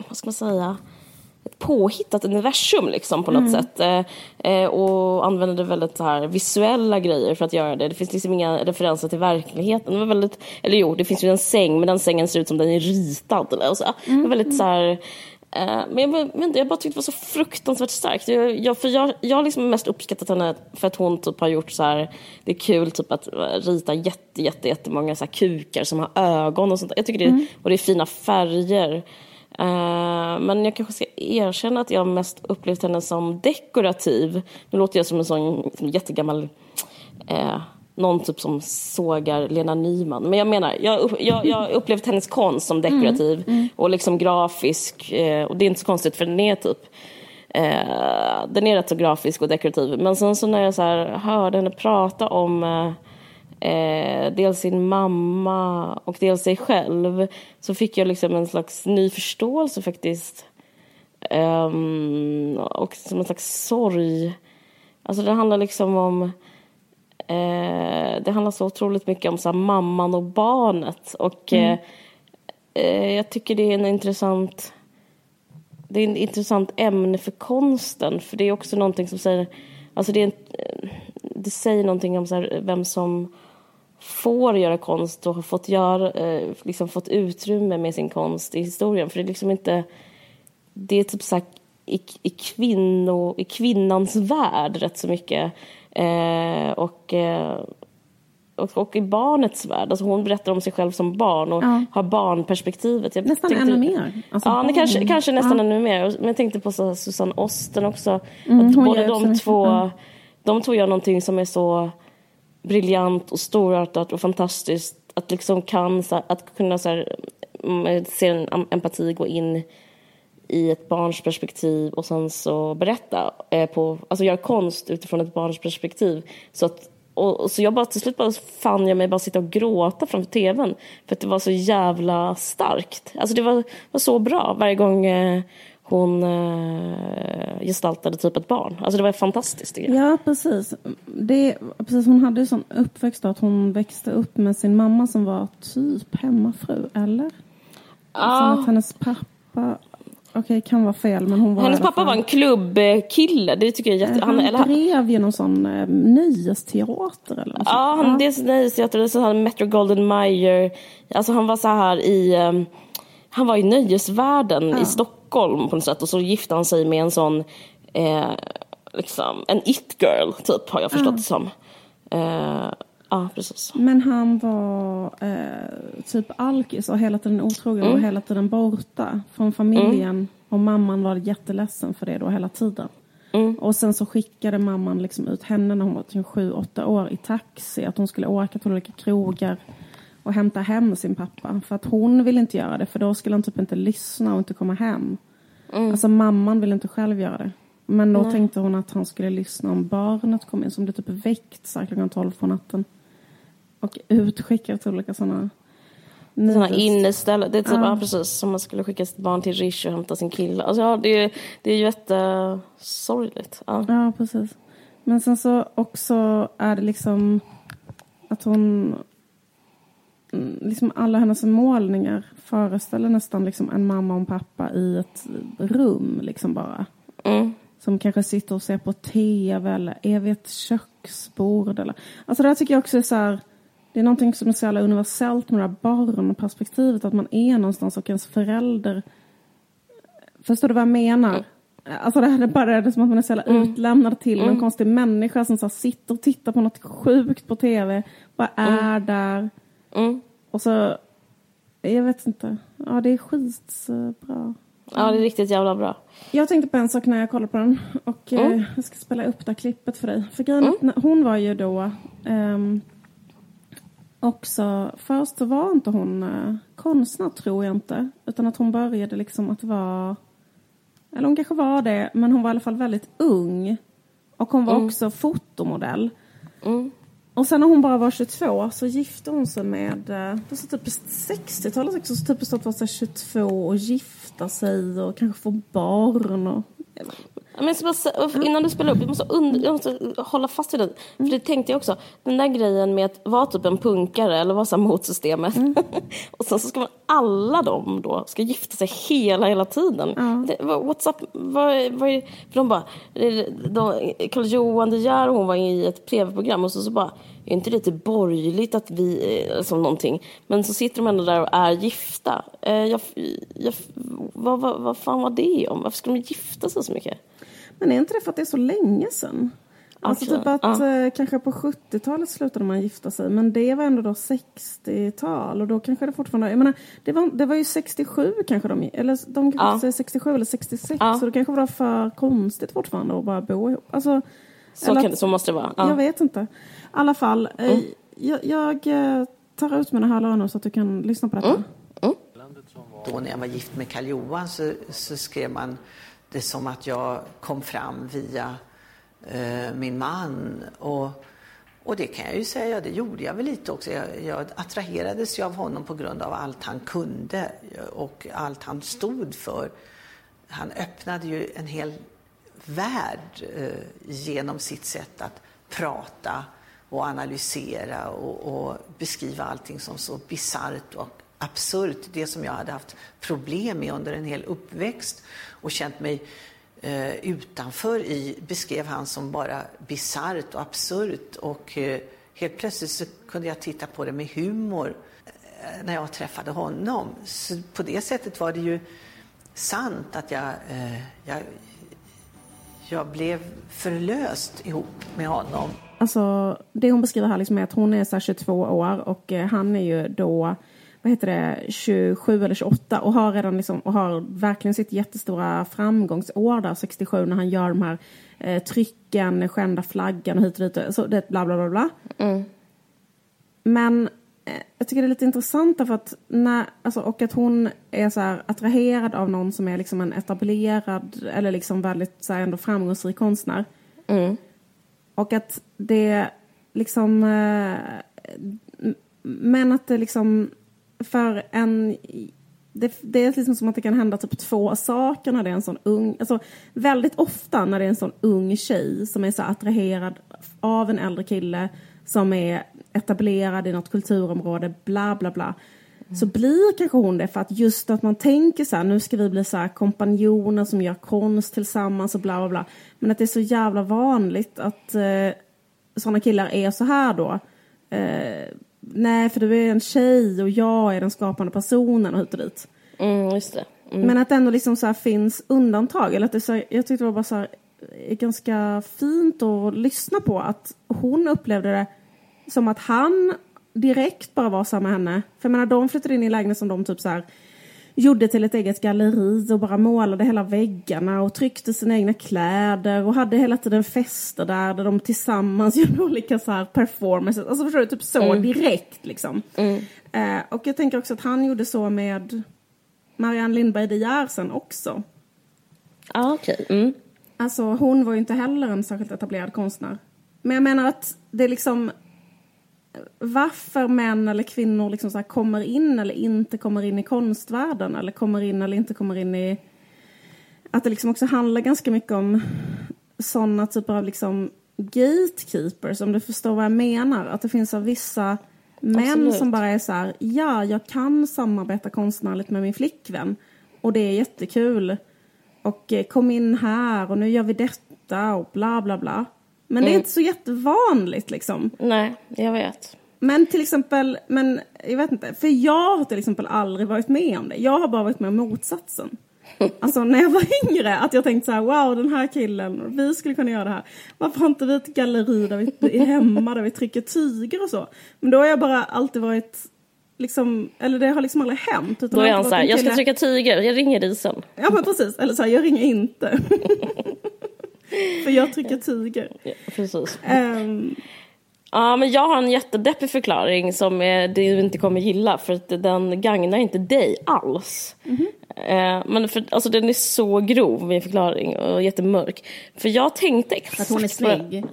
vad ska man säga, ett påhittat universum liksom på något Mm. sätt. Eh, eh, och använder väldigt så här visuella grejer för att göra det. Det finns liksom inga referenser till verkligheten. Det var väldigt, eller jo, det finns ju en säng men den sängen ser ut som den är ritad. Eller, och så. Det var väldigt så här, eh, men jag, inte, jag bara tyckte det var så fruktansvärt starkt. Jag, jag, för jag, jag har liksom mest uppskattat henne för att hon typ har gjort så här, det är kul typ att rita jätte, jätte, jättemånga så här kukar som har ögon och sånt. Jag tycker det, och det är fina färger. Eh, men jag kanske ska erkänna att jag mest upplevt henne som dekorativ. Nu låter jag som en sån som jättegammal eh, någon typ som sågar Lena Nyman. Men jag menar, jag, upp- jag, jag upplevt hennes konst som dekorativ och liksom grafisk. Eh, och det är inte så konstigt för den är typ eh, den är rätt så grafisk och dekorativ. Men sen så när jag så här hörde henne prata om eh, eh, dels sin mamma och dels sig själv så fick jag liksom en slags ny förståelse faktiskt. Ehm, och som en slags sorg. Alltså det handlar liksom om eh, det handlar så otroligt mycket om så här, mamman och barnet. Och eh, eh, jag tycker det är en intressant det är ett intressant ämne för konsten. För det är också någonting som säger... Alltså det, är en, det säger någonting om så här, vem som får göra konst och har fått, göra, eh, liksom fått utrymme med sin konst i historien. För det är liksom inte... Det är typ så här, i, i, kvinno, i kvinnans värld rätt så mycket. Eh, och, eh, och, och i barnets värld. Alltså hon berättar om sig själv som barn och Ja. har barnperspektivet. Jag Nästan tänkte- ännu mer. Alltså, ja, barn. kanske, kanske nästan Ja. ännu mer. Men jag tänkte på så, Susanne Osten också. att hon både de två, ja. de två gör någonting som är så briljant och storartat och fantastiskt. Att liksom kan, så, att kunna så här, mm, se en em- empati gå in i ett barns perspektiv och sen så berätta eh, på, alltså göra konst utifrån ett barns perspektiv. Så att, och, och så jag bara till slut bara fann jag mig bara sitta och gråta framför tvn för att det var så jävla starkt. Alltså det var, var så bra varje gång eh, hon eh, gestaltade typ ett barn. Alltså det var fantastiskt jag. Ja, precis. Det, precis. Hon hade ju sån uppväxt då, att hon växte upp med sin mamma som var typ hemmafru, eller? Som att hennes pappa... Okej, kan vara fel, men hon var Hennes pappa var en klubbkille, det tycker jag jätte... Han, Han, eller, drev ju någon sån eh, nöjesteater eller något Ja, han, dels nöjesteater hade han Metro Golden Mayer. Alltså han var så här i... ehm, han var i nöjesvärlden i Stockholm på något sätt och så gifte han sig med en sån... Eh, liksom, en it-girl, typ, har jag förstått det som. Eh, ja, precis. Men han var eh, typ alkis och hela tiden otrogen Mm. och hela tiden borta från familjen. Och mamman var jätteledsen för det då hela tiden. Mm. Och sen så skickade mamman liksom ut henne när hon var typ sju, åtta år i taxi. Att hon skulle åka till olika krogar och hämta hem sin pappa. För att hon ville inte göra det för då skulle han typ inte lyssna och inte komma hem. Mm. Alltså mamman ville inte själv göra det. Men då tänkte hon att han skulle lyssna om barnet kom in som blev typ väckt så här klockan tolv på natten. Och utskickad till olika sådana Sådana inneställen. Det är typ, Ja. ja. precis, som man skulle skicka sitt barn till Rish och hämta sin kille. Alltså, ja, det, är, det är jättesorgligt. Ja. Ja, precis. Men sen så också är det liksom att hon... Liksom alla hennes målningar föreställer nästan liksom en mamma och en pappa i ett rum liksom bara. Mm. Som kanske sitter och ser på tv eller är vid ett köksbord. Eller. Alltså det här tycker jag också är så här, det är någonting som är så jävla universellt med det här barnperspektivet. Att man är någonstans och ens förälder... Förstår du vad jag menar? Alltså det, här, det bara är det som att man är så jävla Mm. utlämnad till en konstig människa som så sitter och tittar på något sjukt på tv. Bara är där. Mm. Och så, jag vet inte. Ja, det är skitbra. Ja, det är riktigt jävla bra. Jag tänkte på en sak när jag kollade på den. Och Mm. eh, jag ska spela upp det här klippet för dig. För grejen är att när- hon var ju då ehm, också... Först så var inte hon eh, konstnär, tror jag inte. Utan att hon började liksom att vara... Eller hon kanske var det, men hon var i alla fall väldigt ung. Och hon var också fotomodell. Mm. Och sen när hon bara var 22 så gifte hon sig med, eh, det står typ 60-talet också, så typ så här 22 och gifta sig och kanske få barn och... Men innan du spelar upp, jag måste, und- jag måste hålla fast vid det. För det tänkte jag också. Den där grejen med att vara typ en punkare eller vara så mot systemet. och sen så ska man, alla de då ska gifta sig hela, hela tiden. Det, vad- what's up? Vad, vad är, för de bara, de, Carl-Johan De Geer hon var i ett tv-program och så, så bara, är inte lite borgerligt att vi, eh, som någonting. Men så sitter de ändå där och är gifta. Eh, jag, jag, vad, vad, vad fan var det om? Varför ska de gifta sig så mycket? Men är inte det för att det är så länge sedan? Alltså Okej, typ att ja. eh, kanske på 70-talet slutade man gifta sig men det var ändå då 60-tal och då kanske det fortfarande, jag menar det var, det var ju 67 kanske de, eller de kanske Ja. säger 67 eller 66 Ja. så det kanske var för konstigt fortfarande att bara bo ihop. Alltså, Så, kan, att- så måste det vara. Ja. Jag vet inte. I alla fall, eh, jag, jag eh, tar ut mina hörlurar så att du kan lyssna på detta. Då när jag var gift med Karl Johan så, så skrev man det som att jag kom fram via eh, min man. Och, och det kan jag ju säga, det gjorde jag väl lite också. Jag, jag attraherades ju av honom på grund av allt han kunde och allt han stod för. Han öppnade ju en hel värld eh, genom sitt sätt att prata och analysera och, och beskriva allting som så bisarrt och absurt. Det som jag hade haft problem med under en hel uppväxt och känt mig eh, utanför i beskrev han som bara bisarrt och absurt. Och eh, helt plötsligt så kunde jag titta på det med humor eh, när jag träffade honom. Så på det sättet var det ju sant att jag, eh, jag, jag blev förlöst ihop med honom. Alltså, det hon beskriver här liksom är att hon är så här 22 år och eh, han är ju då vad heter det, 27 eller 28 och har redan liksom, och har verkligen sitt jättestora framgångsår där 67 när han gör de här eh, trycken, skända flaggan och hit och dit. Så det bla bla bla bla. Men eh, jag tycker det är lite intressant därför att när, alltså, och att hon är så här attraherad av någon som är liksom en etablerad eller liksom väldigt så här, ändå framgångsrik konstnär. Och att det liksom... eh, Men att det liksom för en... Det, det är liksom som att det kan hända typ två saker när det är en sån ung... Alltså väldigt ofta när det är en sån ung tjej som är så attraherad av en äldre kille som är etablerad i något kulturområde, bla bla bla. Så blir kanske hon det för att just att man tänker så här, nu ska vi bli så här kompanjoner som gör konst tillsammans och bla bla bla. Men att det är så jävla vanligt att eh, sådana killar är så här då. Eh, nej, för du är en tjej och jag är den skapande personen och hit och dit. Mm, just det. Mm. Men att det ändå liksom så finns undantag. Eller att det så här, jag tyckte det var bara så här, eh, ganska fint att lyssna på att hon upplevde det som att han direkt bara var med henne. För jag menar, de flyttade in i en lägenhet som de typ så här gjorde till ett eget galleri och bara målade hela väggarna och tryckte sina egna kläder och hade hela tiden fester där, där de tillsammans gjorde olika så här performances. Alltså förstår du, typ så direkt liksom. Eh, och jag tänker också att han gjorde så med Marianne Lindberg de Geer också. Ja, okej. Mm. Alltså hon var ju inte heller en särskilt etablerad konstnär. Men jag menar att det är liksom varför män eller kvinnor liksom så kommer in eller inte kommer in i konstvärlden eller kommer in eller inte kommer in i... Att det liksom också handlar ganska mycket om sådana typer av liksom gatekeepers, om du förstår vad jag menar. Att det finns av vissa män Absolut. som bara är så här, ja, jag kan samarbeta konstnärligt med min flickvän och det är jättekul. Och eh, kom in här och nu gör vi detta och bla bla bla. Men det är inte så jättevanligt liksom. Nej, jag vet. Men till exempel, men jag vet inte, för jag har till exempel aldrig varit med om det. Jag har bara varit med om motsatsen. Alltså när jag var yngre, att jag tänkte så här, wow den här killen, vi skulle kunna göra det här. Varför har inte vi ett galleri där vi är hemma, där vi trycker tyger och så? Men då har jag bara alltid varit, liksom, eller det har liksom aldrig hänt. Utan Då är han så här, jag ska trycka tyger, jag ringer dig sen. Ja men precis, eller så här, jag ringer inte. För jag trycker tyger. Ja, precis. Ehm, Ja, men jag har en jättedeppig förklaring som eh, du inte kommer gilla för att den gagnar inte dig alls. Mhm. Eh, men för, alltså, den är så grov, min förklaring, och jättemörk. För jag tänkte exakt att hon är snygg.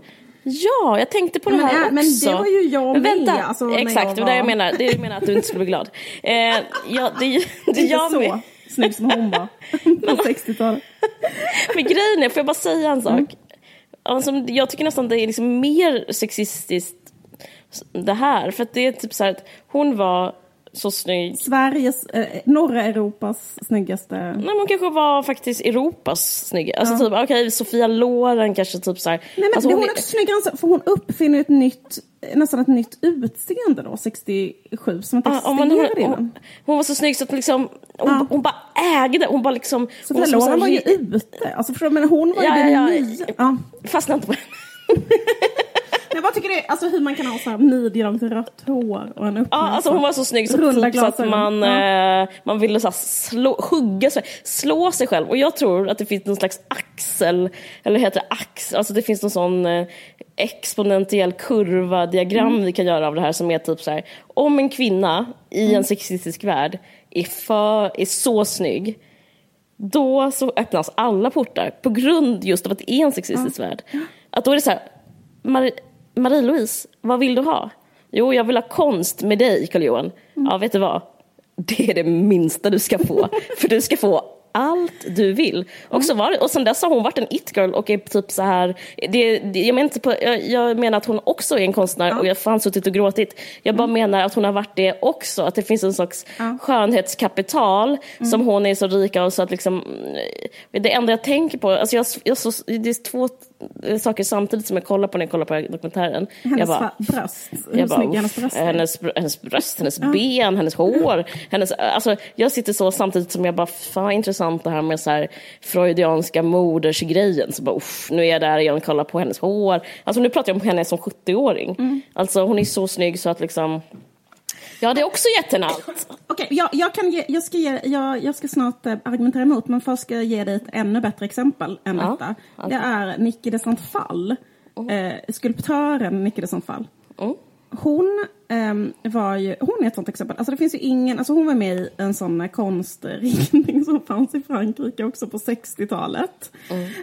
Ja, jag tänkte på Men det här det- också. men det var ju jag Men med, Vänta, alltså, när exakt, jag det var det jag menar. Det jag menar att du inte skulle bli glad. Eh, ja, det, det Inte jag så med. Snygg som hon var på 60-talet. Men grejen är, får jag bara säga en sak? Alltså, jag tycker nästan det är liksom mer sexistiskt det här. För att det är typ så här att hon var så snygg. Sveriges, eh, norra Europas snyggaste. Nej, men hon kanske var faktiskt Europas snygga. Alltså typ, okej, Sofia Loren kanske typ så här. Nej men alltså, hon hon är också snyggare än så, för hon uppfinner ett nytt, nästan ett nytt utseende då, 67, som inte Ja, man- existerade hon, innan. hon, hon var så snygg så att liksom, hon, Ja. hon bara ägde, hon bara liksom... Sofia Loren var ju ute, alltså förstår du, men hon var ju Ja, den ja, ja. nya. Ja. Fastnade inte på henne. Jag bara tycker det, alltså hur man kan ha så här midjelångt rött hår och en Ja, uppnäsa. alltså hon var så snygg så, Runda så att man, Ja. eh, man ville så här slå, hugga sig, slå sig själv. Och jag tror att det finns någon slags axel, eller heter det axel, alltså det finns någon sån eh, exponentiell kurva diagram Mm. vi kan göra av det här som är typ så här, om en kvinna i Mm. en sexistisk värld är, för, är så snygg, då så öppnas alla portar på grund just av att det är en sexistisk värld. Att då är det så här, Marie-Louise, vad vill du ha? Jo, jag vill ha konst med dig, Carl-Johan. Ja, vet du vad? Det är det minsta du ska få. För du ska få allt du vill. Och, så var det, och sen dess har hon varit en it-girl och är typ så här... Det, det, jag, menar inte på, jag, jag menar att hon också är en konstnär och jag fan suttit och gråtit. Jag bara menar att hon har varit det också. Att det finns en slags skönhetskapital som hon är så rik av så att liksom... Det enda jag tänker på, alltså jag, jag så, det är två saker samtidigt som jag kollar på när jag kollar på dokumentären. Hennes jag bara, bröst, hur jag bara, snygg hennes bröst är. hennes, hennes bröst, hennes ben, hennes hår. Hennes, alltså, jag sitter så samtidigt som jag bara, fan intressant det här med så här freudianska modersgrejen. Så bara, uff, nu är jag där igen och kollar på hennes hår. Alltså nu pratar jag om henne som 70-åring. Mm. Alltså hon är så snygg så att liksom, ja det är också gett henne allt. Okej, jag, jag, kan ge, jag, ska ge, jag, jag ska snart eh, argumentera emot, men först ska jag ge dig ett ännu bättre exempel än Ja, detta. okej. Det är Nicke de Fall, eh, skulptören Nicke de Fall. Mm. Hon ehm, var ju, hon är ett sånt exempel. Alltså det finns ju ingen, alltså hon var med i en sån eh, konstriktning som fanns i Frankrike också på 60-talet.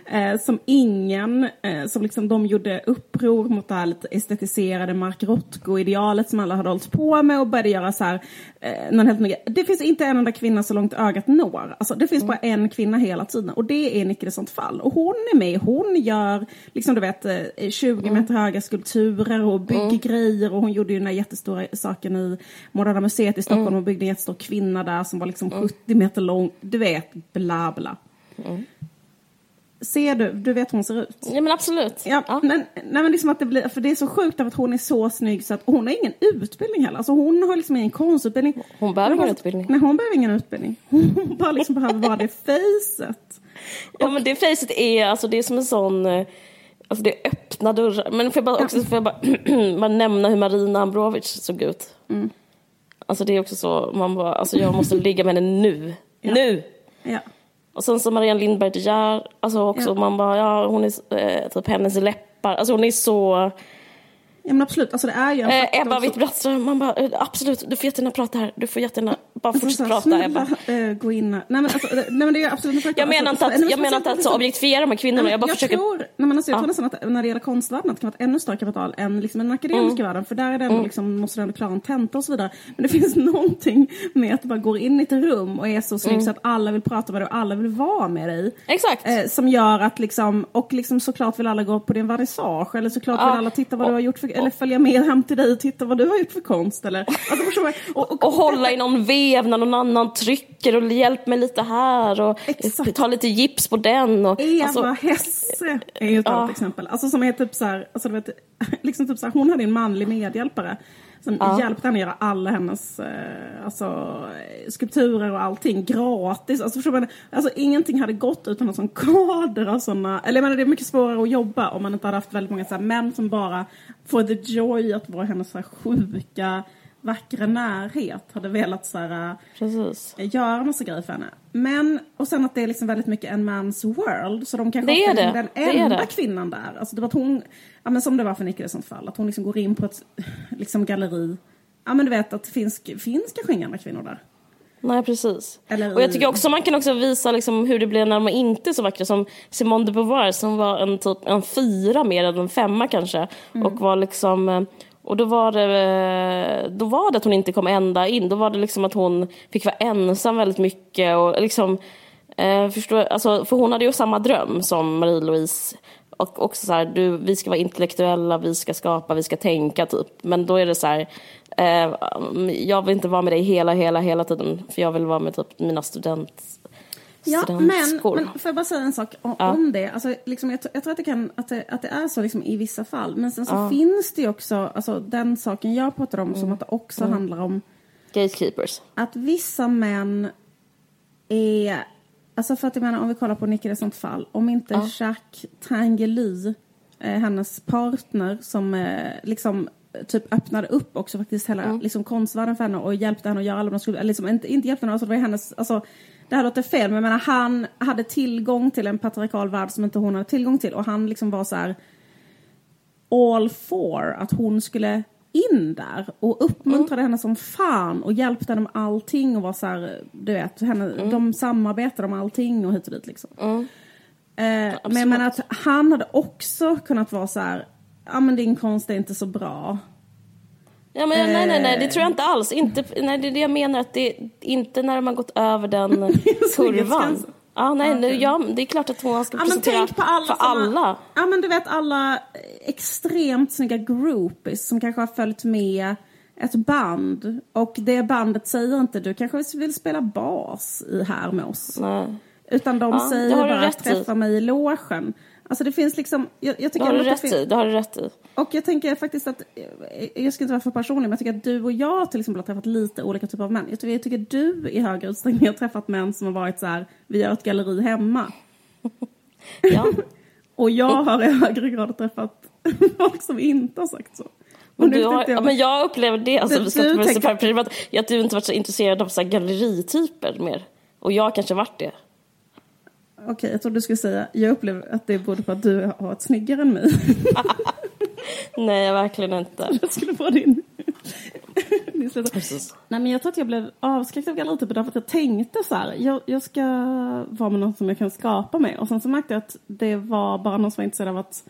Eh, som ingen, eh, som liksom de gjorde uppror mot det här lite estetiserade Mark Rothko-idealet som alla hade hållit på med och började göra så här, eh, helt ny, Det finns inte en enda kvinna så långt ögat når. Alltså det finns bara en kvinna hela tiden och det är Nicke sånt fall. Och hon är med, hon gör liksom du vet eh, 20 meter höga skulpturer och bygger grejer och hon gjorde ju den här jättestora saken i Moderna Museet i Stockholm och byggde en jättestor kvinna där som var liksom 70 meter lång. Du vet, bla bla. Ser du, du vet hur hon ser ut? Ja men absolut. Ja, Ja. Men, nej, men liksom att det blir, för det är så sjukt att hon är så snygg så att hon har ingen utbildning heller. Alltså hon har liksom ingen konstutbildning. Hon behöver ingen utbildning. Nej, hon behöver ingen utbildning. Hon bara liksom behöver vara det facet. Ja men det facet är, alltså det är som en sån, eh, alltså det är öppna dörrar. Men får jag bara, också, får jag bara, bara nämna hur Marina Ambrovic såg ut? Mm. Alltså det är också så, man bara, alltså jag måste ligga med henne nu. Nu! Ja. Och sen så Marianne Lindberg de Geer, alltså också Ja. man bara, ja hon är, eh, typ hennes läppar, alltså hon är så... ja men absolut, alltså det är ju en Eh, Ebba Witt-Brattström, man bara, eh, absolut, du får jättegärna prata här, du får jättegärna, bara Alltså, fortsätt prata Ebba. snälla, eh, gå in här. Nej men, alltså, eh, nej men det är absolut en faktor. Jag menar inte att, nej, jag menar inte att så objektifiera de här kvinnorna, jag bara jag försöker... tror, nej, men alltså, jag Ja. tror nästan att när det gäller konstvärlden att det kan vara ett ännu större kapital än liksom den akademiska världen. För där är det ändå, liksom, måste du ändå klara en tenta och så vidare. Men det finns någonting med att du bara går in i ett rum och är så snygg så att alla vill prata med dig och alla vill vara med dig. Exakt. Eh, som gör att liksom, och liksom såklart vill alla gå på din vernissage eller såklart vill Ja. alla titta vad du har gjort för, eller följa med hem till dig och titta vad du har gjort för konst eller. Alltså, och, och, och hålla i någon vev när någon annan trycker och hjälp mig lite här och Exakt. ta lite gips på den. Och, Eva alltså, Hesse är ju ett Ja. annat exempel. Alltså som är typ så här, alltså du vet, liksom typ så här, hon hade en manlig medhjälpare Som Ja. hjälpte henne att göra alla hennes eh, alltså, skulpturer och allting gratis. Alltså, förstår man, alltså, ingenting hade gått utan en sån kader av såna. Eller jag menar, det är mycket svårare att jobba om man inte hade haft väldigt många så här, män som bara for the joy att vara hennes så här, sjuka, vackra närhet. Hade velat så här, eh, Precis. göra massa grejer för henne. Men, och sen att det är liksom väldigt mycket en mans world. Så de kanske Det är det. den Det enda det. kvinnan där. Alltså det var att hon, ja men som det var för Nicky i sånt fall, att hon liksom går in på ett liksom galleri. Ja men du vet att det finns, finns kanske inga andra kvinnor där. Nej, precis. Eller och jag tycker också man kan också visa liksom hur det blev när de inte är så vackra. Som Simone de Beauvoir som var en, typ, en fyra mer än en femma kanske. Mm. Och var liksom... Och då var, det, då var det att hon inte kom ända in. Då var det liksom att hon fick vara ensam väldigt mycket. Och liksom, eh, förstår, alltså, för hon hade ju samma dröm som Marie-Louise. Och också så här, du, vi ska vara intellektuella, vi ska skapa, vi ska tänka typ. Men då är det så här, eh, jag vill inte vara med dig hela, hela, hela tiden. För jag vill vara med typ mina student, Ja, men, studentskor. men får jag bara säga en sak om, Ja. det? Alltså, liksom, jag, jag tror att det, kan, att, det, att det är så liksom, i vissa fall. Men sen så finns det ju också, alltså, den saken jag pratar om, Mm. som att det också handlar om Gatekeepers. att vissa män är... Alltså för att jag menar, om vi kollar på Nicky i sånt fall. Om inte Jacques Tanguy, eh, hennes partner, som eh, liksom typ öppnade upp också faktiskt hela liksom, konstvärlden för henne och hjälpte henne att göra alla de skulle, liksom, inte, inte hjälpte henne, alltså det var hennes, alltså det här låter fel, men menar han hade tillgång till en patriarkal värld som inte hon hade tillgång till och han liksom var så här all for att hon skulle in där och uppmuntrade henne som fan och hjälpte henne med allting och var så här, du vet, henne, de samarbetade om allting och hit och dit liksom. Eh, men jag menar att han hade också kunnat vara så här, ja men din konst är inte så bra. Ja, men, nej, nej, nej, det tror jag Eh. inte alls. Inte, nej, det är det jag menar, att det inte när har gått över den kurvan. Ja, nej, nu- ja, det är klart att hon ska men presentera tänk på alla för såna- alla. Ja men du vet alla extremt snygga groupies som kanske har följt med ett band och det bandet säger inte du kanske vill spela bas i här med oss. Nej. Utan de Ja, säger bara träffa mig i logen. Alltså det finns liksom, jag, jag Det tycker har du rätt det i. Det har du rätt i. Och jag tänker faktiskt att, jag ska inte vara för personlig, men jag tycker att du och jag till exempel har träffat lite olika typer av män. Jag tycker, jag tycker du i högre utsträckning har träffat män som har varit så här, vi gör ett galleri hemma. Ja. Och jag har i högre grad träffat folk som inte har sagt så. Men, du har, jag- ja, men jag upplever det, alltså, Du- du tänker- att du inte varit så intresserad av så här gallerityper mer. Och jag kanske varit det. Okej, jag trodde du skulle säga, jag upplever att det beror på att du har varit snyggare än mig. Nej, verkligen inte. jag skulle få din... Nej men jag tror att jag blev avskräckt av gallerityper därför att jag tänkte så här, jag, jag ska vara med någon som jag kan skapa med. Och sen så märkte jag att det var bara någon som var intresserad av att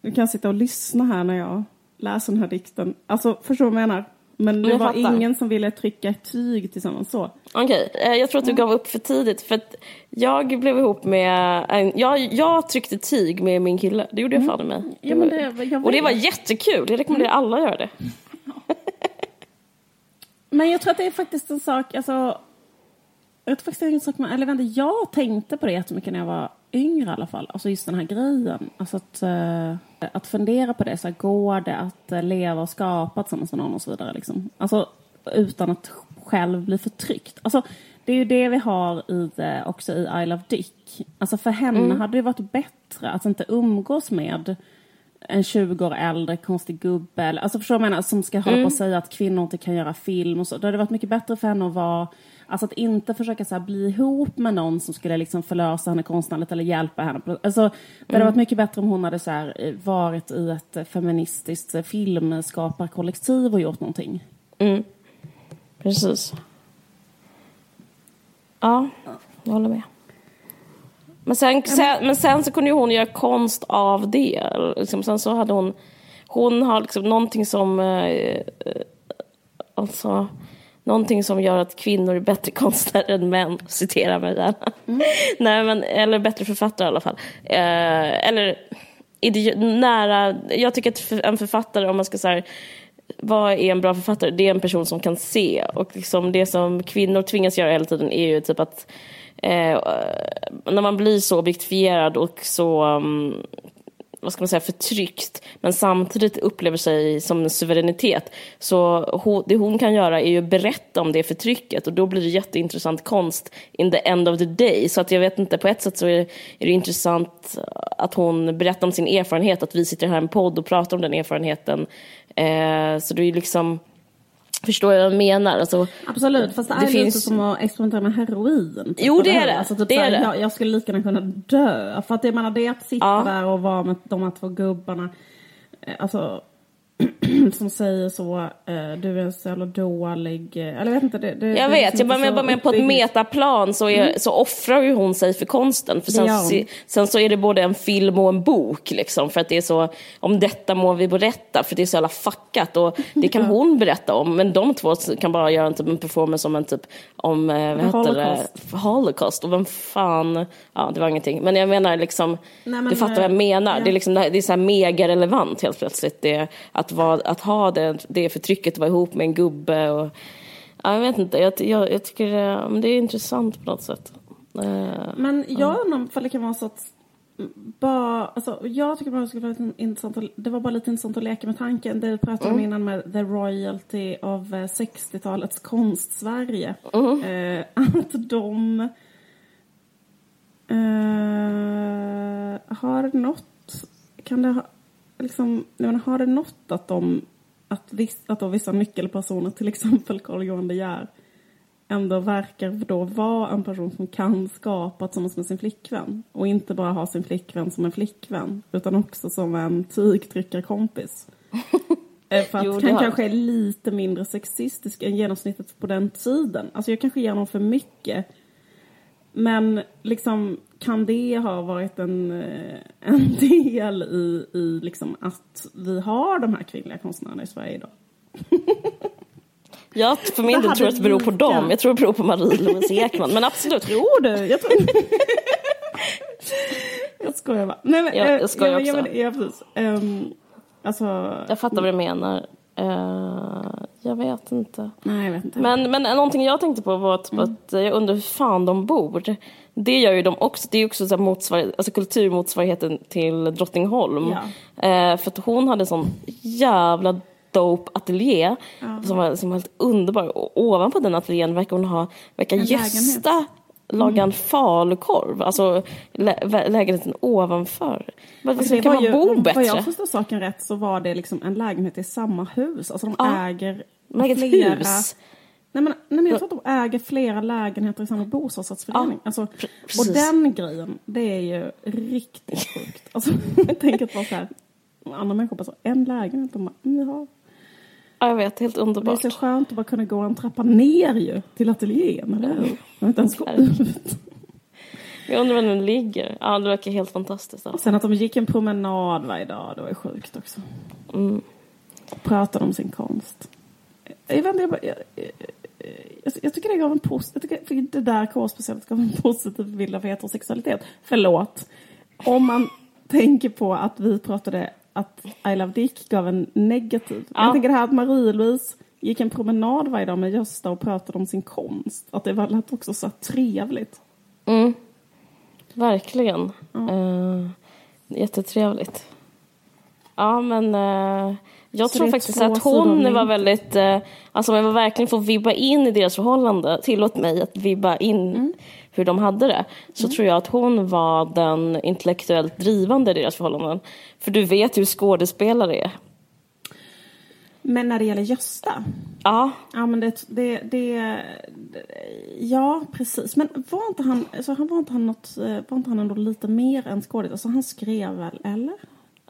du kan sitta och lyssna här när jag läser den här dikten. Alltså förstår du vad jag menar? Men det Jag var fattar. ingen som ville trycka ett tyg tillsammans så. Okej, eh, jag tror att du gav upp för tidigt. För att jag blev ihop med... En, jag, jag tryckte tyg med min kille. Det gjorde jag fan i mig. Mm. Ja, men det- och det var jättekul. Jag rekommenderar alla att göra det. Men jag tror att det är faktiskt en sak, alltså... Jag tror faktiskt det är en sak man, eller vänta, jag tänkte på det jättemycket när jag var yngre i alla fall. Alltså just den här grejen. Alltså att, eh, att fundera på det, så här, går det att eh, leva och skapa tillsammans med någon och så vidare liksom. Alltså utan att själv bli förtryckt. Alltså det är ju det vi har i det, också i I Love Dick. Alltså för henne hade det varit bättre att inte umgås med en 20 år äldre konstig gubbe, alltså förstår du vad jag menar, som ska hålla på och säga att kvinnor inte kan göra film och så. Det hade varit mycket bättre för henne att vara, alltså att inte försöka så bli ihop med någon som skulle liksom förlösa henne konstnärligt eller hjälpa henne. Alltså, det hade varit mycket bättre om hon hade så eh, varit i ett eh, feministiskt eh, filmskaparkollektiv och gjort någonting. Precis. Ja, jag håller med. Men sen, sen, men sen så kunde ju hon göra konst av det. Liksom, sen så hade hon... Hon har liksom någonting som... Eh, alltså, någonting som gör att kvinnor är bättre konstnärer än män. Citera mig gärna. Nej, men, eller bättre författare i alla fall. Eh, eller nära... Jag tycker att en författare, om man ska säga vad är en bra författare? Det är en person som kan se. Och liksom det som kvinnor tvingas göra hela tiden är ju typ att eh, när man blir så objektifierad och så um, vad ska man säga, förtryckt men samtidigt upplever sig som en suveränitet. Så hon, det hon kan göra är ju att berätta om det förtrycket och då blir det jätteintressant konst in the end of the day. Så att jag vet inte, på ett sätt så är, är det intressant att hon berättar om sin erfarenhet, att vi sitter här i en podd och pratar om den erfarenheten. Eh, så det är ju liksom Förstår jag vad jag menar? Alltså, Absolut, fast det, det är finns... lite som att experimentera med heroin. Typ, jo, det är det. Alltså, typ det, är det. Jag, jag, skulle lika gärna kunna dö. För att jag menar, det är att sitta ja. där och vara med de här två gubbarna. Eh, alltså, som säger så, uh, du är så jävla dålig. Eh, eller jag vet inte. Det, det, jag det vet, jag bara, bara med på ett metaplan så, är, mm. så offrar ju hon sig för konsten. För sen, så, sen så är det både en film och en bok liksom. För att det är så, om detta må vi berätta, för det är så jävla fuckat. Och det kan hon berätta om, men de två kan bara göra en, typ, en performance om en typ, om, eh, vad heter det, Holocaust. Och vem fan, ja det var ingenting. Men jag menar liksom, Nej, men, du fattar vad jag menar. Ja. Det är liksom, det är så här mega relevant helt plötsligt. Det, att att, vara, att ha det, det förtrycket, vara ihop med en gubbe. Och, ja, jag vet inte, jag, jag, jag tycker det, det är intressant på något sätt. Eh, Men jag undrar om det kan vara så att bara, alltså, jag tycker bara det skulle vara intressant att, det var bara lite intressant att leka med tanken. Det vi pratade mm. om innan med the royalty av 60-talets eh, konst-Sverige. Mm. Eh, att de eh, har något, kan det ha, liksom, jag menar, har det nått att de, att, viss, att då vissa nyckelpersoner, till exempel Carl Johan De Geer, ändå verkar då vara en person som kan skapa tillsammans med sin flickvän. Och inte bara ha sin flickvän som en flickvän, utan också som en tygtryckarkompis. Eh, för att jo, han kanske är lite mindre sexistisk än genomsnittet på den tiden. Alltså jag kanske ger honom för mycket. Men liksom kan det ha varit en, eh, en del i, i liksom att vi har de här kvinnliga konstnärerna i Sverige idag? Jag för min del tror att det beror på dem. Jag tror det beror på Marie-Louise Ekman. Men absolut. Tror du? Jag, tror... jag skojar bara. Nej, men, jag, jag skojar jag, också. Ja, precis. Um, alltså... Jag fattar vad du menar. Uh, jag vet inte. Nej, jag vet inte. Men, men någonting jag tänkte på var att, mm. att jag undrar hur fan de bor. Det gör ju de också. Det är också så motsvar, alltså kulturmotsvarigheten till Drottningholm. Ja. Uh, för att hon hade en sån jävla dope ateljé uh. som, var, som var helt underbar. Och ovanpå den ateljén verkar hon ha, verkar gästa laga en mm. falukorv, alltså lä lägenheten ovanför. Alltså, kan man ju, bo bättre? Vad jag förstår saken rätt så var det liksom en lägenhet i samma hus, alltså de ja. äger Läget flera... hus? Nej men, nej men jag tror att de äger flera lägenheter i samma bostadsrättsförening. Ja, alltså, och den grejen, det är ju riktigt sjukt. Alltså, tänker att vara så här, andra människor bara så, en lägenhet, de bara, ni har Ja, jag vet, helt underbart. Det är så skönt att bara kunna gå en trappa ner ju till ateljén, eller hur? Jag inte ens gå ut. Jag undrar var den ligger. Ja, det verkar helt fantastiskt. Och sen att de gick en promenad varje dag, det var sjukt också. Mm. Pratade om sin konst. Jag, vet, jag, jag, jag, jag tycker det gav en positiv, jag tycker det där K-speciellt gav en positiv bild av heterosexualitet. Förlåt. Om man tänker på att vi pratade att I Love Dick gav en negativ. Ja. Jag tänker det här att Marie-Louise gick en promenad varje dag med Gösta och pratade om sin konst. Att det var också så trevligt. Mm. Verkligen. Ja. Uh, jättetrevligt. Ja, men uh, jag så tror faktiskt att hon var väldigt... Uh, alltså om jag verkligen får vibba in i deras förhållande, tillåt mig att vibba in mm hur de hade det, så mm. tror jag att hon var den intellektuellt drivande i deras förhållanden. För du vet hur skådespelare är. Men när det gäller Gösta? Ja. Ja, men det, det, det, Ja, precis. Men var inte han, alltså, var inte han något, var inte han ändå lite mer än skådis? Alltså han skrev väl, eller?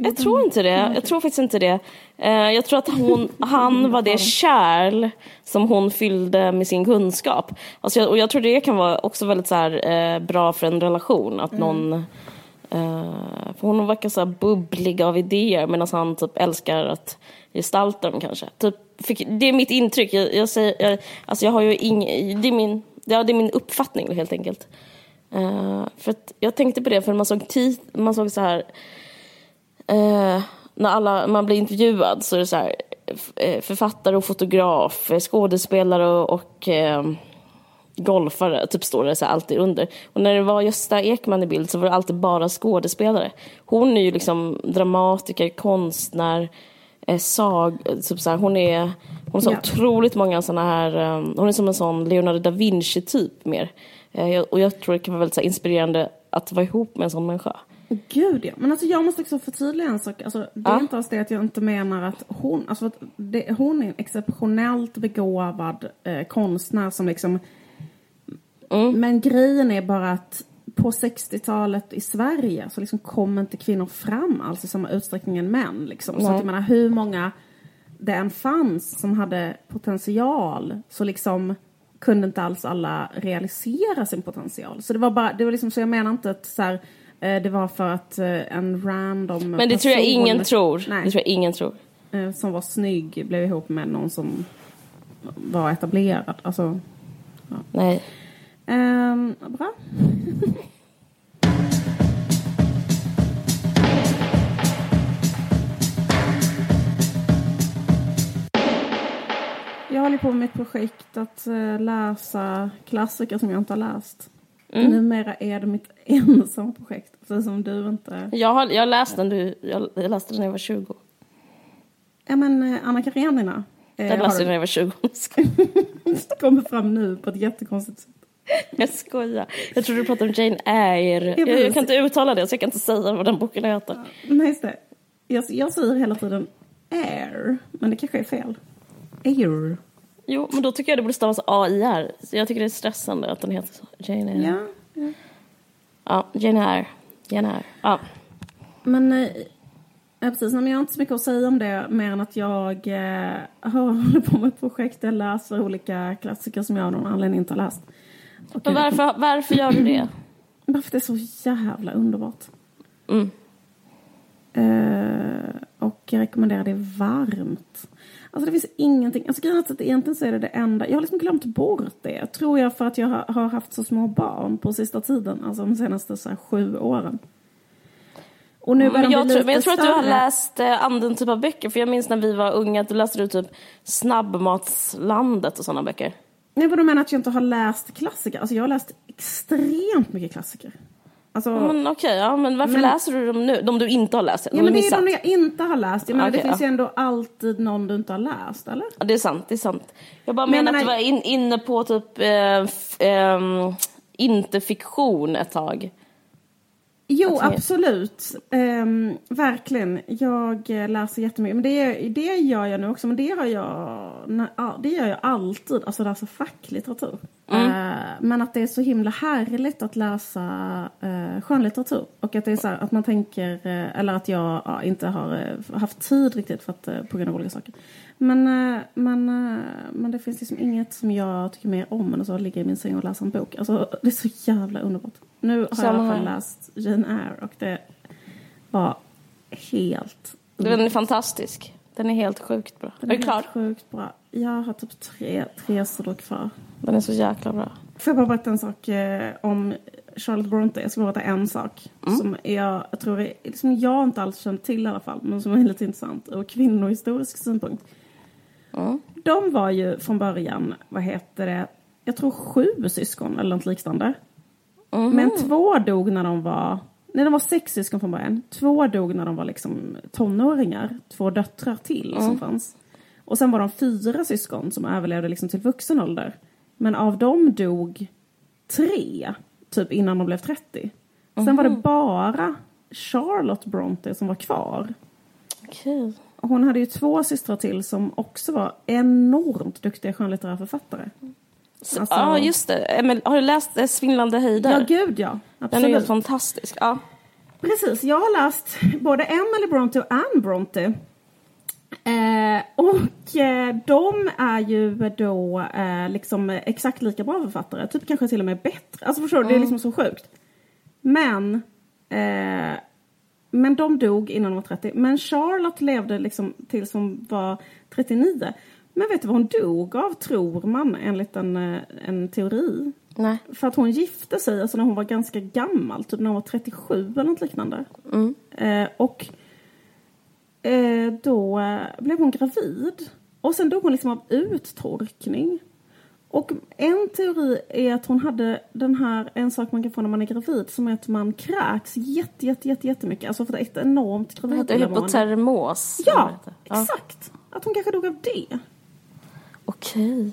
Jag tror inte det. Jag tror faktiskt inte det. Eh, jag tror att hon, han var det kärl som hon fyllde med sin kunskap. Alltså jag, och jag tror det kan vara också väldigt så här, eh, bra för en relation. Att någon... Uh, för hon verkar så bubblig av idéer medan han typ älskar att gestalta dem kanske. Typ, det är mitt intryck. Jag, jag säger, jag, alltså jag har ju ing, det, är min, ja, det är min uppfattning helt enkelt. Uh, för jag tänkte på det för man såg, tid, man såg så här eh, när alla, man blir intervjuad så är det så här, eh, författare och fotograf, eh, skådespelare och, och eh, golfare, typ står det så här alltid under. Och när det var Gösta Ekman i bild så var det alltid bara skådespelare. Hon är ju liksom dramatiker, konstnär, eh, sag, typ så här, hon är, hon har så Ja. otroligt många sådana här, eh, hon är som en sån Leonardo da Vinci typ mer. Eh, och jag tror det kan vara väldigt så här, inspirerande att vara ihop med en sån människa. Gud ja. Men alltså jag måste också förtydliga en sak. Alltså, det är Ja. inte alls det att jag inte menar att hon, alltså att det, hon är en exceptionellt begåvad eh, konstnär som liksom Men grejen är bara att på 60-talet i Sverige så liksom kom inte kvinnor fram alls i samma utsträckning än män. Liksom. Så att jag menar hur många det än fanns som hade potential så liksom kunde inte alls alla realisera sin potential. Så det var bara, det var liksom så jag menar inte att så här, det var för att eh, en random Men det tror jag ingen tror. Nej, Det tror jag ingen tror. eh, som var snygg blev ihop med någon som var etablerad. Alltså, Nej. ehm, bra. Jag håller på med mitt projekt att eh, läsa klassiker som jag inte har läst. Mm. Numera är det mitt ensamma projekt, precis som du inte... Jag har, jag läste den, du, jag, läste den när jag var 20. Ja men eh, Anna Karenina. eh, Den har läste jag när jag var 20. kommer fram nu på ett jättekonstigt sätt. Jag skojar. Jag trodde du pratade om Jane Eyre. Jag, jag kan inte uttala det så jag kan inte säga vad den boken heter. Nej, just det. Jag, jag säger hela tiden air, men det kanske är fel. Air. Jo, men då tycker jag det borde stavas A-I-R. Så jag tycker det är stressande att den heter så. Jane Eyre. Ja. ja. Ja, Jane Eyre. Jane Eyre. Ja. Men, eh, ja, precis. Nej, men jag har inte så mycket att säga om det, mer än att jag eh, håller på med ett projekt där jag läser olika klassiker som jag av någon anledning inte har läst. Och Men varför, varför gör du det? Bara för att det är så jävla underbart. Mm. Eh, och jag rekommenderar det varmt. Alltså det finns ingenting, alltså grejen är att egentligen så är det det enda, jag har liksom glömt bort det. Tror jag för att jag har, haft så små barn på sista tiden, alltså de senaste så här, sju åren. Och nu Men de jag, tror, men jag tror att du har läst eh, anden typ av böcker. För jag minns när vi var unga att du läste du typ Snabbmatslandet och sådana böcker. Nej, vad du menar att jag inte har läst klassiker? Alltså jag har läst extremt mycket klassiker. Alltså, Ja, Men okej, ja, men varför Men- läser du dem nu? De du inte har läst? ja, men det är de jag inte har läst. Jag menar, Okej, det finns ja. ju ändå alltid någon du inte har läst, eller? Ja, det är sant, det är sant. Jag bara Men jag menar att du menar- var in, inne på typ eh, f, ehm, inte fiktion ett tag. Jo, absolut. Ehm, verkligen. Jag eh, läser jättemycket. Men det, det gör jag nu också. Men det har jag, det gör jag alltid. Alltså läsa facklitteratur. Eh, men att det är så himla härligt att läsa uh, skönlitteratur. Och att det är så här, att man tänker, eh, eller att jag ja, inte har eh, haft tid riktigt för att, eh, på grund av olika saker. Men, eh, men, eh, men det finns liksom inget som jag tycker mer om än att ligga i min säng och läsa en bok. Alltså det är så jävla underbart. Nu har jag i Samma alla fall läst Jane Eyre och det var helt... Den är fantastisk. Den är helt sjukt bra. Den är du klar? helt sjukt bra. Jag har typ tre, tre sidor kvar. Den är så jäkla bra. Får jag bara berätta en sak eh, om Charlotte Bronte? Jag ska bara berätta en sak. Som jag, jag tror är, som jag inte alls känt till i alla fall. Men som är lite intressant ur kvinnohistorisk synpunkt. Mm. De var ju från början, vad heter det, jag tror sju syskon eller något liknande. Men två dog när de var, nej de var sex syskon från början. Två dog när de var liksom tonåringar. Två döttrar till som fanns. Och sen var de fyra syskon som överlevde liksom till vuxen ålder. Men av dem dog tre, typ innan de blev 30. Sen var det bara Charlotte Bronte som var kvar. Okej. Hon hade ju två systrar till som också var enormt duktiga skönlitterära författare. Så- Alltså- Ja, just det. Emil, har du läst eh, Svindlande höjder? Ja, gud ja. Den är helt Absolut. fantastisk. Ja. Precis, jag har läst både Emily Bronte och Anne Bronte. Eh, och eh, de är ju då eh, liksom exakt lika bra författare, typ kanske till och med bättre. Alltså förstår du, det är liksom så sjukt. Men, eh, men de dog innan de var 30. Men Charlotte levde liksom tills hon var 39. Men vet du vad hon dog av, tror man, enligt en, eh, en teori? Nej. För att hon gifte sig alltså när hon var ganska gammal, typ när hon var 37 eller något liknande. Eh, och eh, då eh, blev hon gravid. Och sen dog hon liksom av uttorkning. Och en teori är att hon hade den här, en sak man kan få när man är gravid, som är att man kräks jätte, jätte, jätte, jättemycket. Alltså för ett enormt graviditetshormon. Hypotermos? Ja, exakt. Att hon kanske dog av det. Okej.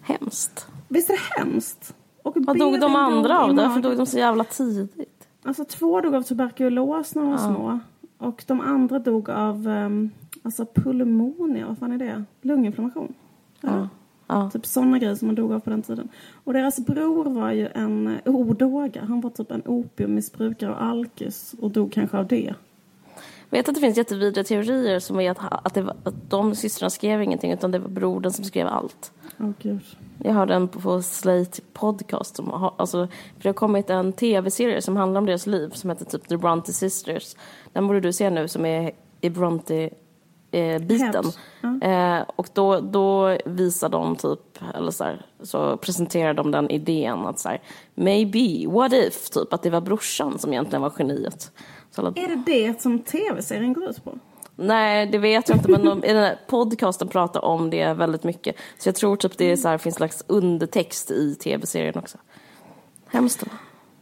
Hemskt. Visst är det hemskt? Och Vad dog de andra av? Magen. dog de så jävla tidigt. Alltså två dog av tuberkulos när de var små. Och de andra dog av um, alltså pulmonia, vad fan är det? Lunginflammation. Ja. Ja. Typ sådana grejer som man dog av på den tiden. Och deras bror var ju en eh, odåga. Han var typ en opiummissbrukare och alkis och dog kanske av det. Vet att det finns jättevidriga teorier som är att, att, det var, att de systrarna skrev ingenting utan det var brodern som skrev allt. Gud. Jag hörde en på, Slate podcast. Som har, alltså, för det har kommit en tv-serie som handlar om deras liv som heter typ The Bronte Sisters. Den borde du se nu som är i Bronte-biten. Heads, Eh, och då, då visar de typ, eller så, här, så presenterar de den idén att så här, maybe, what if, typ att det var brorsan som egentligen var geniet. Så alla, Är det det som tv-serien går ut på? Nej, det vet jag inte, men de, i den här podcasten pratar om det väldigt mycket. Så jag tror typ det är så här, finns slags undertext i tv-serien också. Hemskt.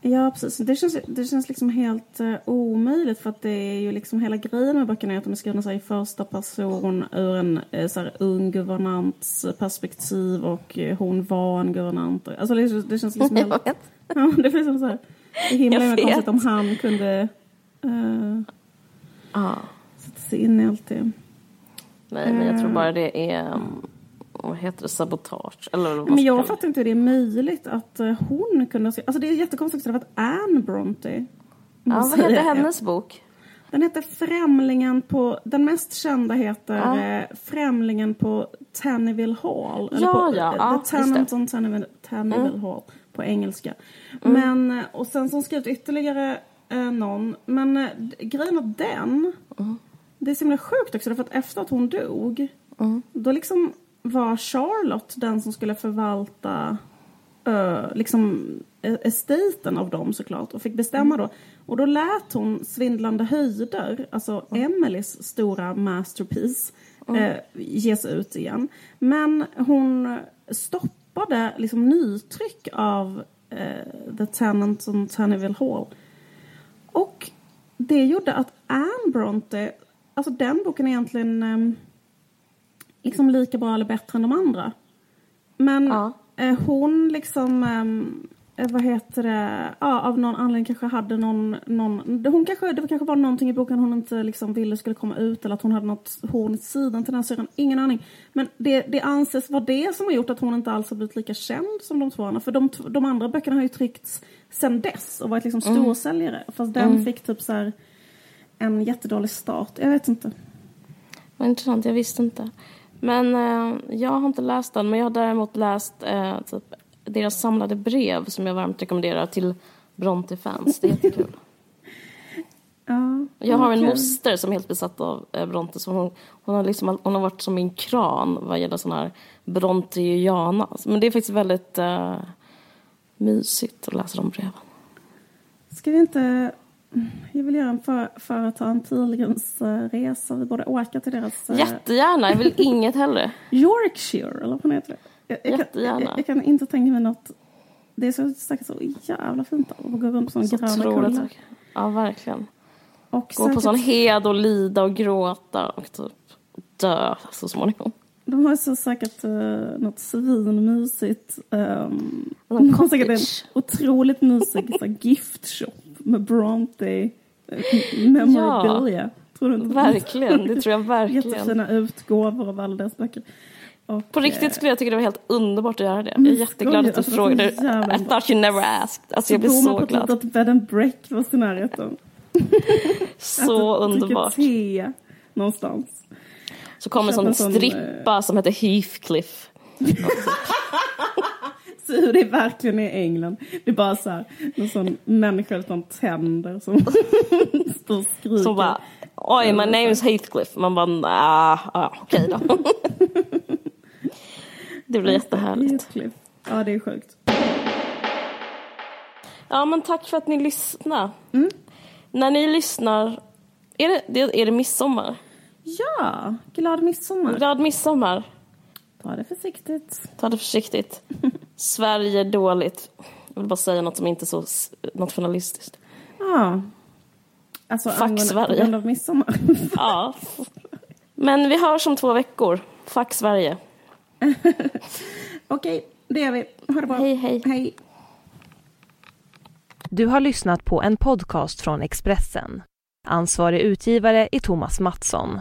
Ja, precis. Det känns, det känns liksom helt uh, omöjligt för att det är ju liksom hela grejen med böckerna är att de är skrivna så i första person ur en uh, så här, ung guvernants perspektiv och uh, hon var en guvernant. Alltså det, det känns liksom Jag helt... vet. Ja, det finns så här, det himla, Jag konstigt om han kunde uh, sätta sig in i allt det. Nej, men jag tror bara det är, vad heter det, sabotage? Eller vad Men jag fattar inte hur det är möjligt att uh, hon kunde se... Alltså det är jättekonstigt att Anne Bronte Ja, vad det. hennes bok? Den heter Främlingen på... Den mest kända heter Ja. eh, Främlingen på Tanneville Hall. Eller Ja, på, ja, eh, ja, The. Tenant on Tanneville, Tanneville Hall på engelska. Men, eh, och sen som skrivit ytterligare eh, någon. Men eh, grejen att den... Det är så himla sjukt också för att efter att hon dog då liksom var Charlotte den som skulle förvalta uh, liksom eh, estaten av dem såklart och fick bestämma då. Och då lät hon Svindlande höjder, alltså Emelies stora masterpiece, eh, ges ut igen. Men hon stoppade liksom nytryck av eh, The Tenant on Tanneville Hall. Och det gjorde att Anne Bronte, alltså den boken är egentligen ehm, liksom lika bra eller bättre än de andra. Men Ja. eh, hon liksom, ehm, eh, vad heter det, ja, av någon anledning kanske hade någon, någon hon kanske, det kanske var någonting i boken hon inte liksom ville skulle komma ut eller att hon hade något horn i sidan till den här syrran, ingen aning. Men det, det anses vara det som har gjort att hon inte alls har blivit lika känd som de två andra. För de, de andra böckerna har ju tryckts sen dess och varit liksom storsäljare. Fast den fick typ så här en jättedålig start. Jag vet inte. Vad intressant, jag visste inte. Men eh, jag har inte läst den, men jag har däremot läst eh, typ, deras samlade brev som jag varmt rekommenderar till Bronte-fans. Det är jättekul. Ja, Jag har en moster som är helt besatt av eh, Bronte. Så hon, hon, har liksom, hon har varit som min kran vad gäller sån här Bronteana. Men det är faktiskt väldigt eh, mysigt att läsa de breven. Ska vi inte... Jag vill göra en för, företa en Pilgrims eh, resa. Vi borde åka till deras... eh, Jättegärna, jag vill inget hellre. Yorkshire, eller vad heter det? Jag, jag, kan, Jättegärna. jag, jag kan inte tänka mig något... Det är så säkert så jävla fint att gå runt på sån Så gröna kullar. Ja, verkligen. Och Gå på säkert- sån hed och lida och gråta och typ dö så småningom. De har så säkert uh, något svinmysigt. Um, de har säkert en otroligt mysig så här, gift shop med Bronte uh, memorabilia. Tror du inte? Verkligen, det tror jag verkligen. Jättefina utgåvor av alla deras böcker. Och, På riktigt skulle jag tycka det var helt underbart att göra det. Jag är jätteglad att du alltså, så frågade. I thought you never asked. Alltså jag blir bor man så på ett glad. litet bed and breakfast i närheten. Så Äter- underbart. Dricker te någonstans. Så kommer en sån en sån, strippa som heter Heathcliff. Så hur det verkligen är i England. Det är bara så här, någon sån människa utan tänder som står och skriker. Som bara, oj my name is Heathcliff. Man bara, nah, ah, okej då. Det blir jättehärligt. Heathcliff. Ja, det är sjukt. Ja men tack för att ni lyssnade. Mm. När ni lyssnar, är det, det, är det midsommar? Ja, glad midsommar. Glad midsommar. Ta det försiktigt. Ta det försiktigt. Sverige dåligt. Jag vill bara säga något som inte är så nationalistiskt. Ja. Alltså Fuck angående- Sverige. På grund av midsommar. Ja. Men vi hörs om två veckor. Fuck Sverige. Okej, det gör vi. Ha det bra. Hej, hej. Hej. Du har lyssnat på en podcast från Expressen. Ansvarig utgivare är Thomas Mattsson.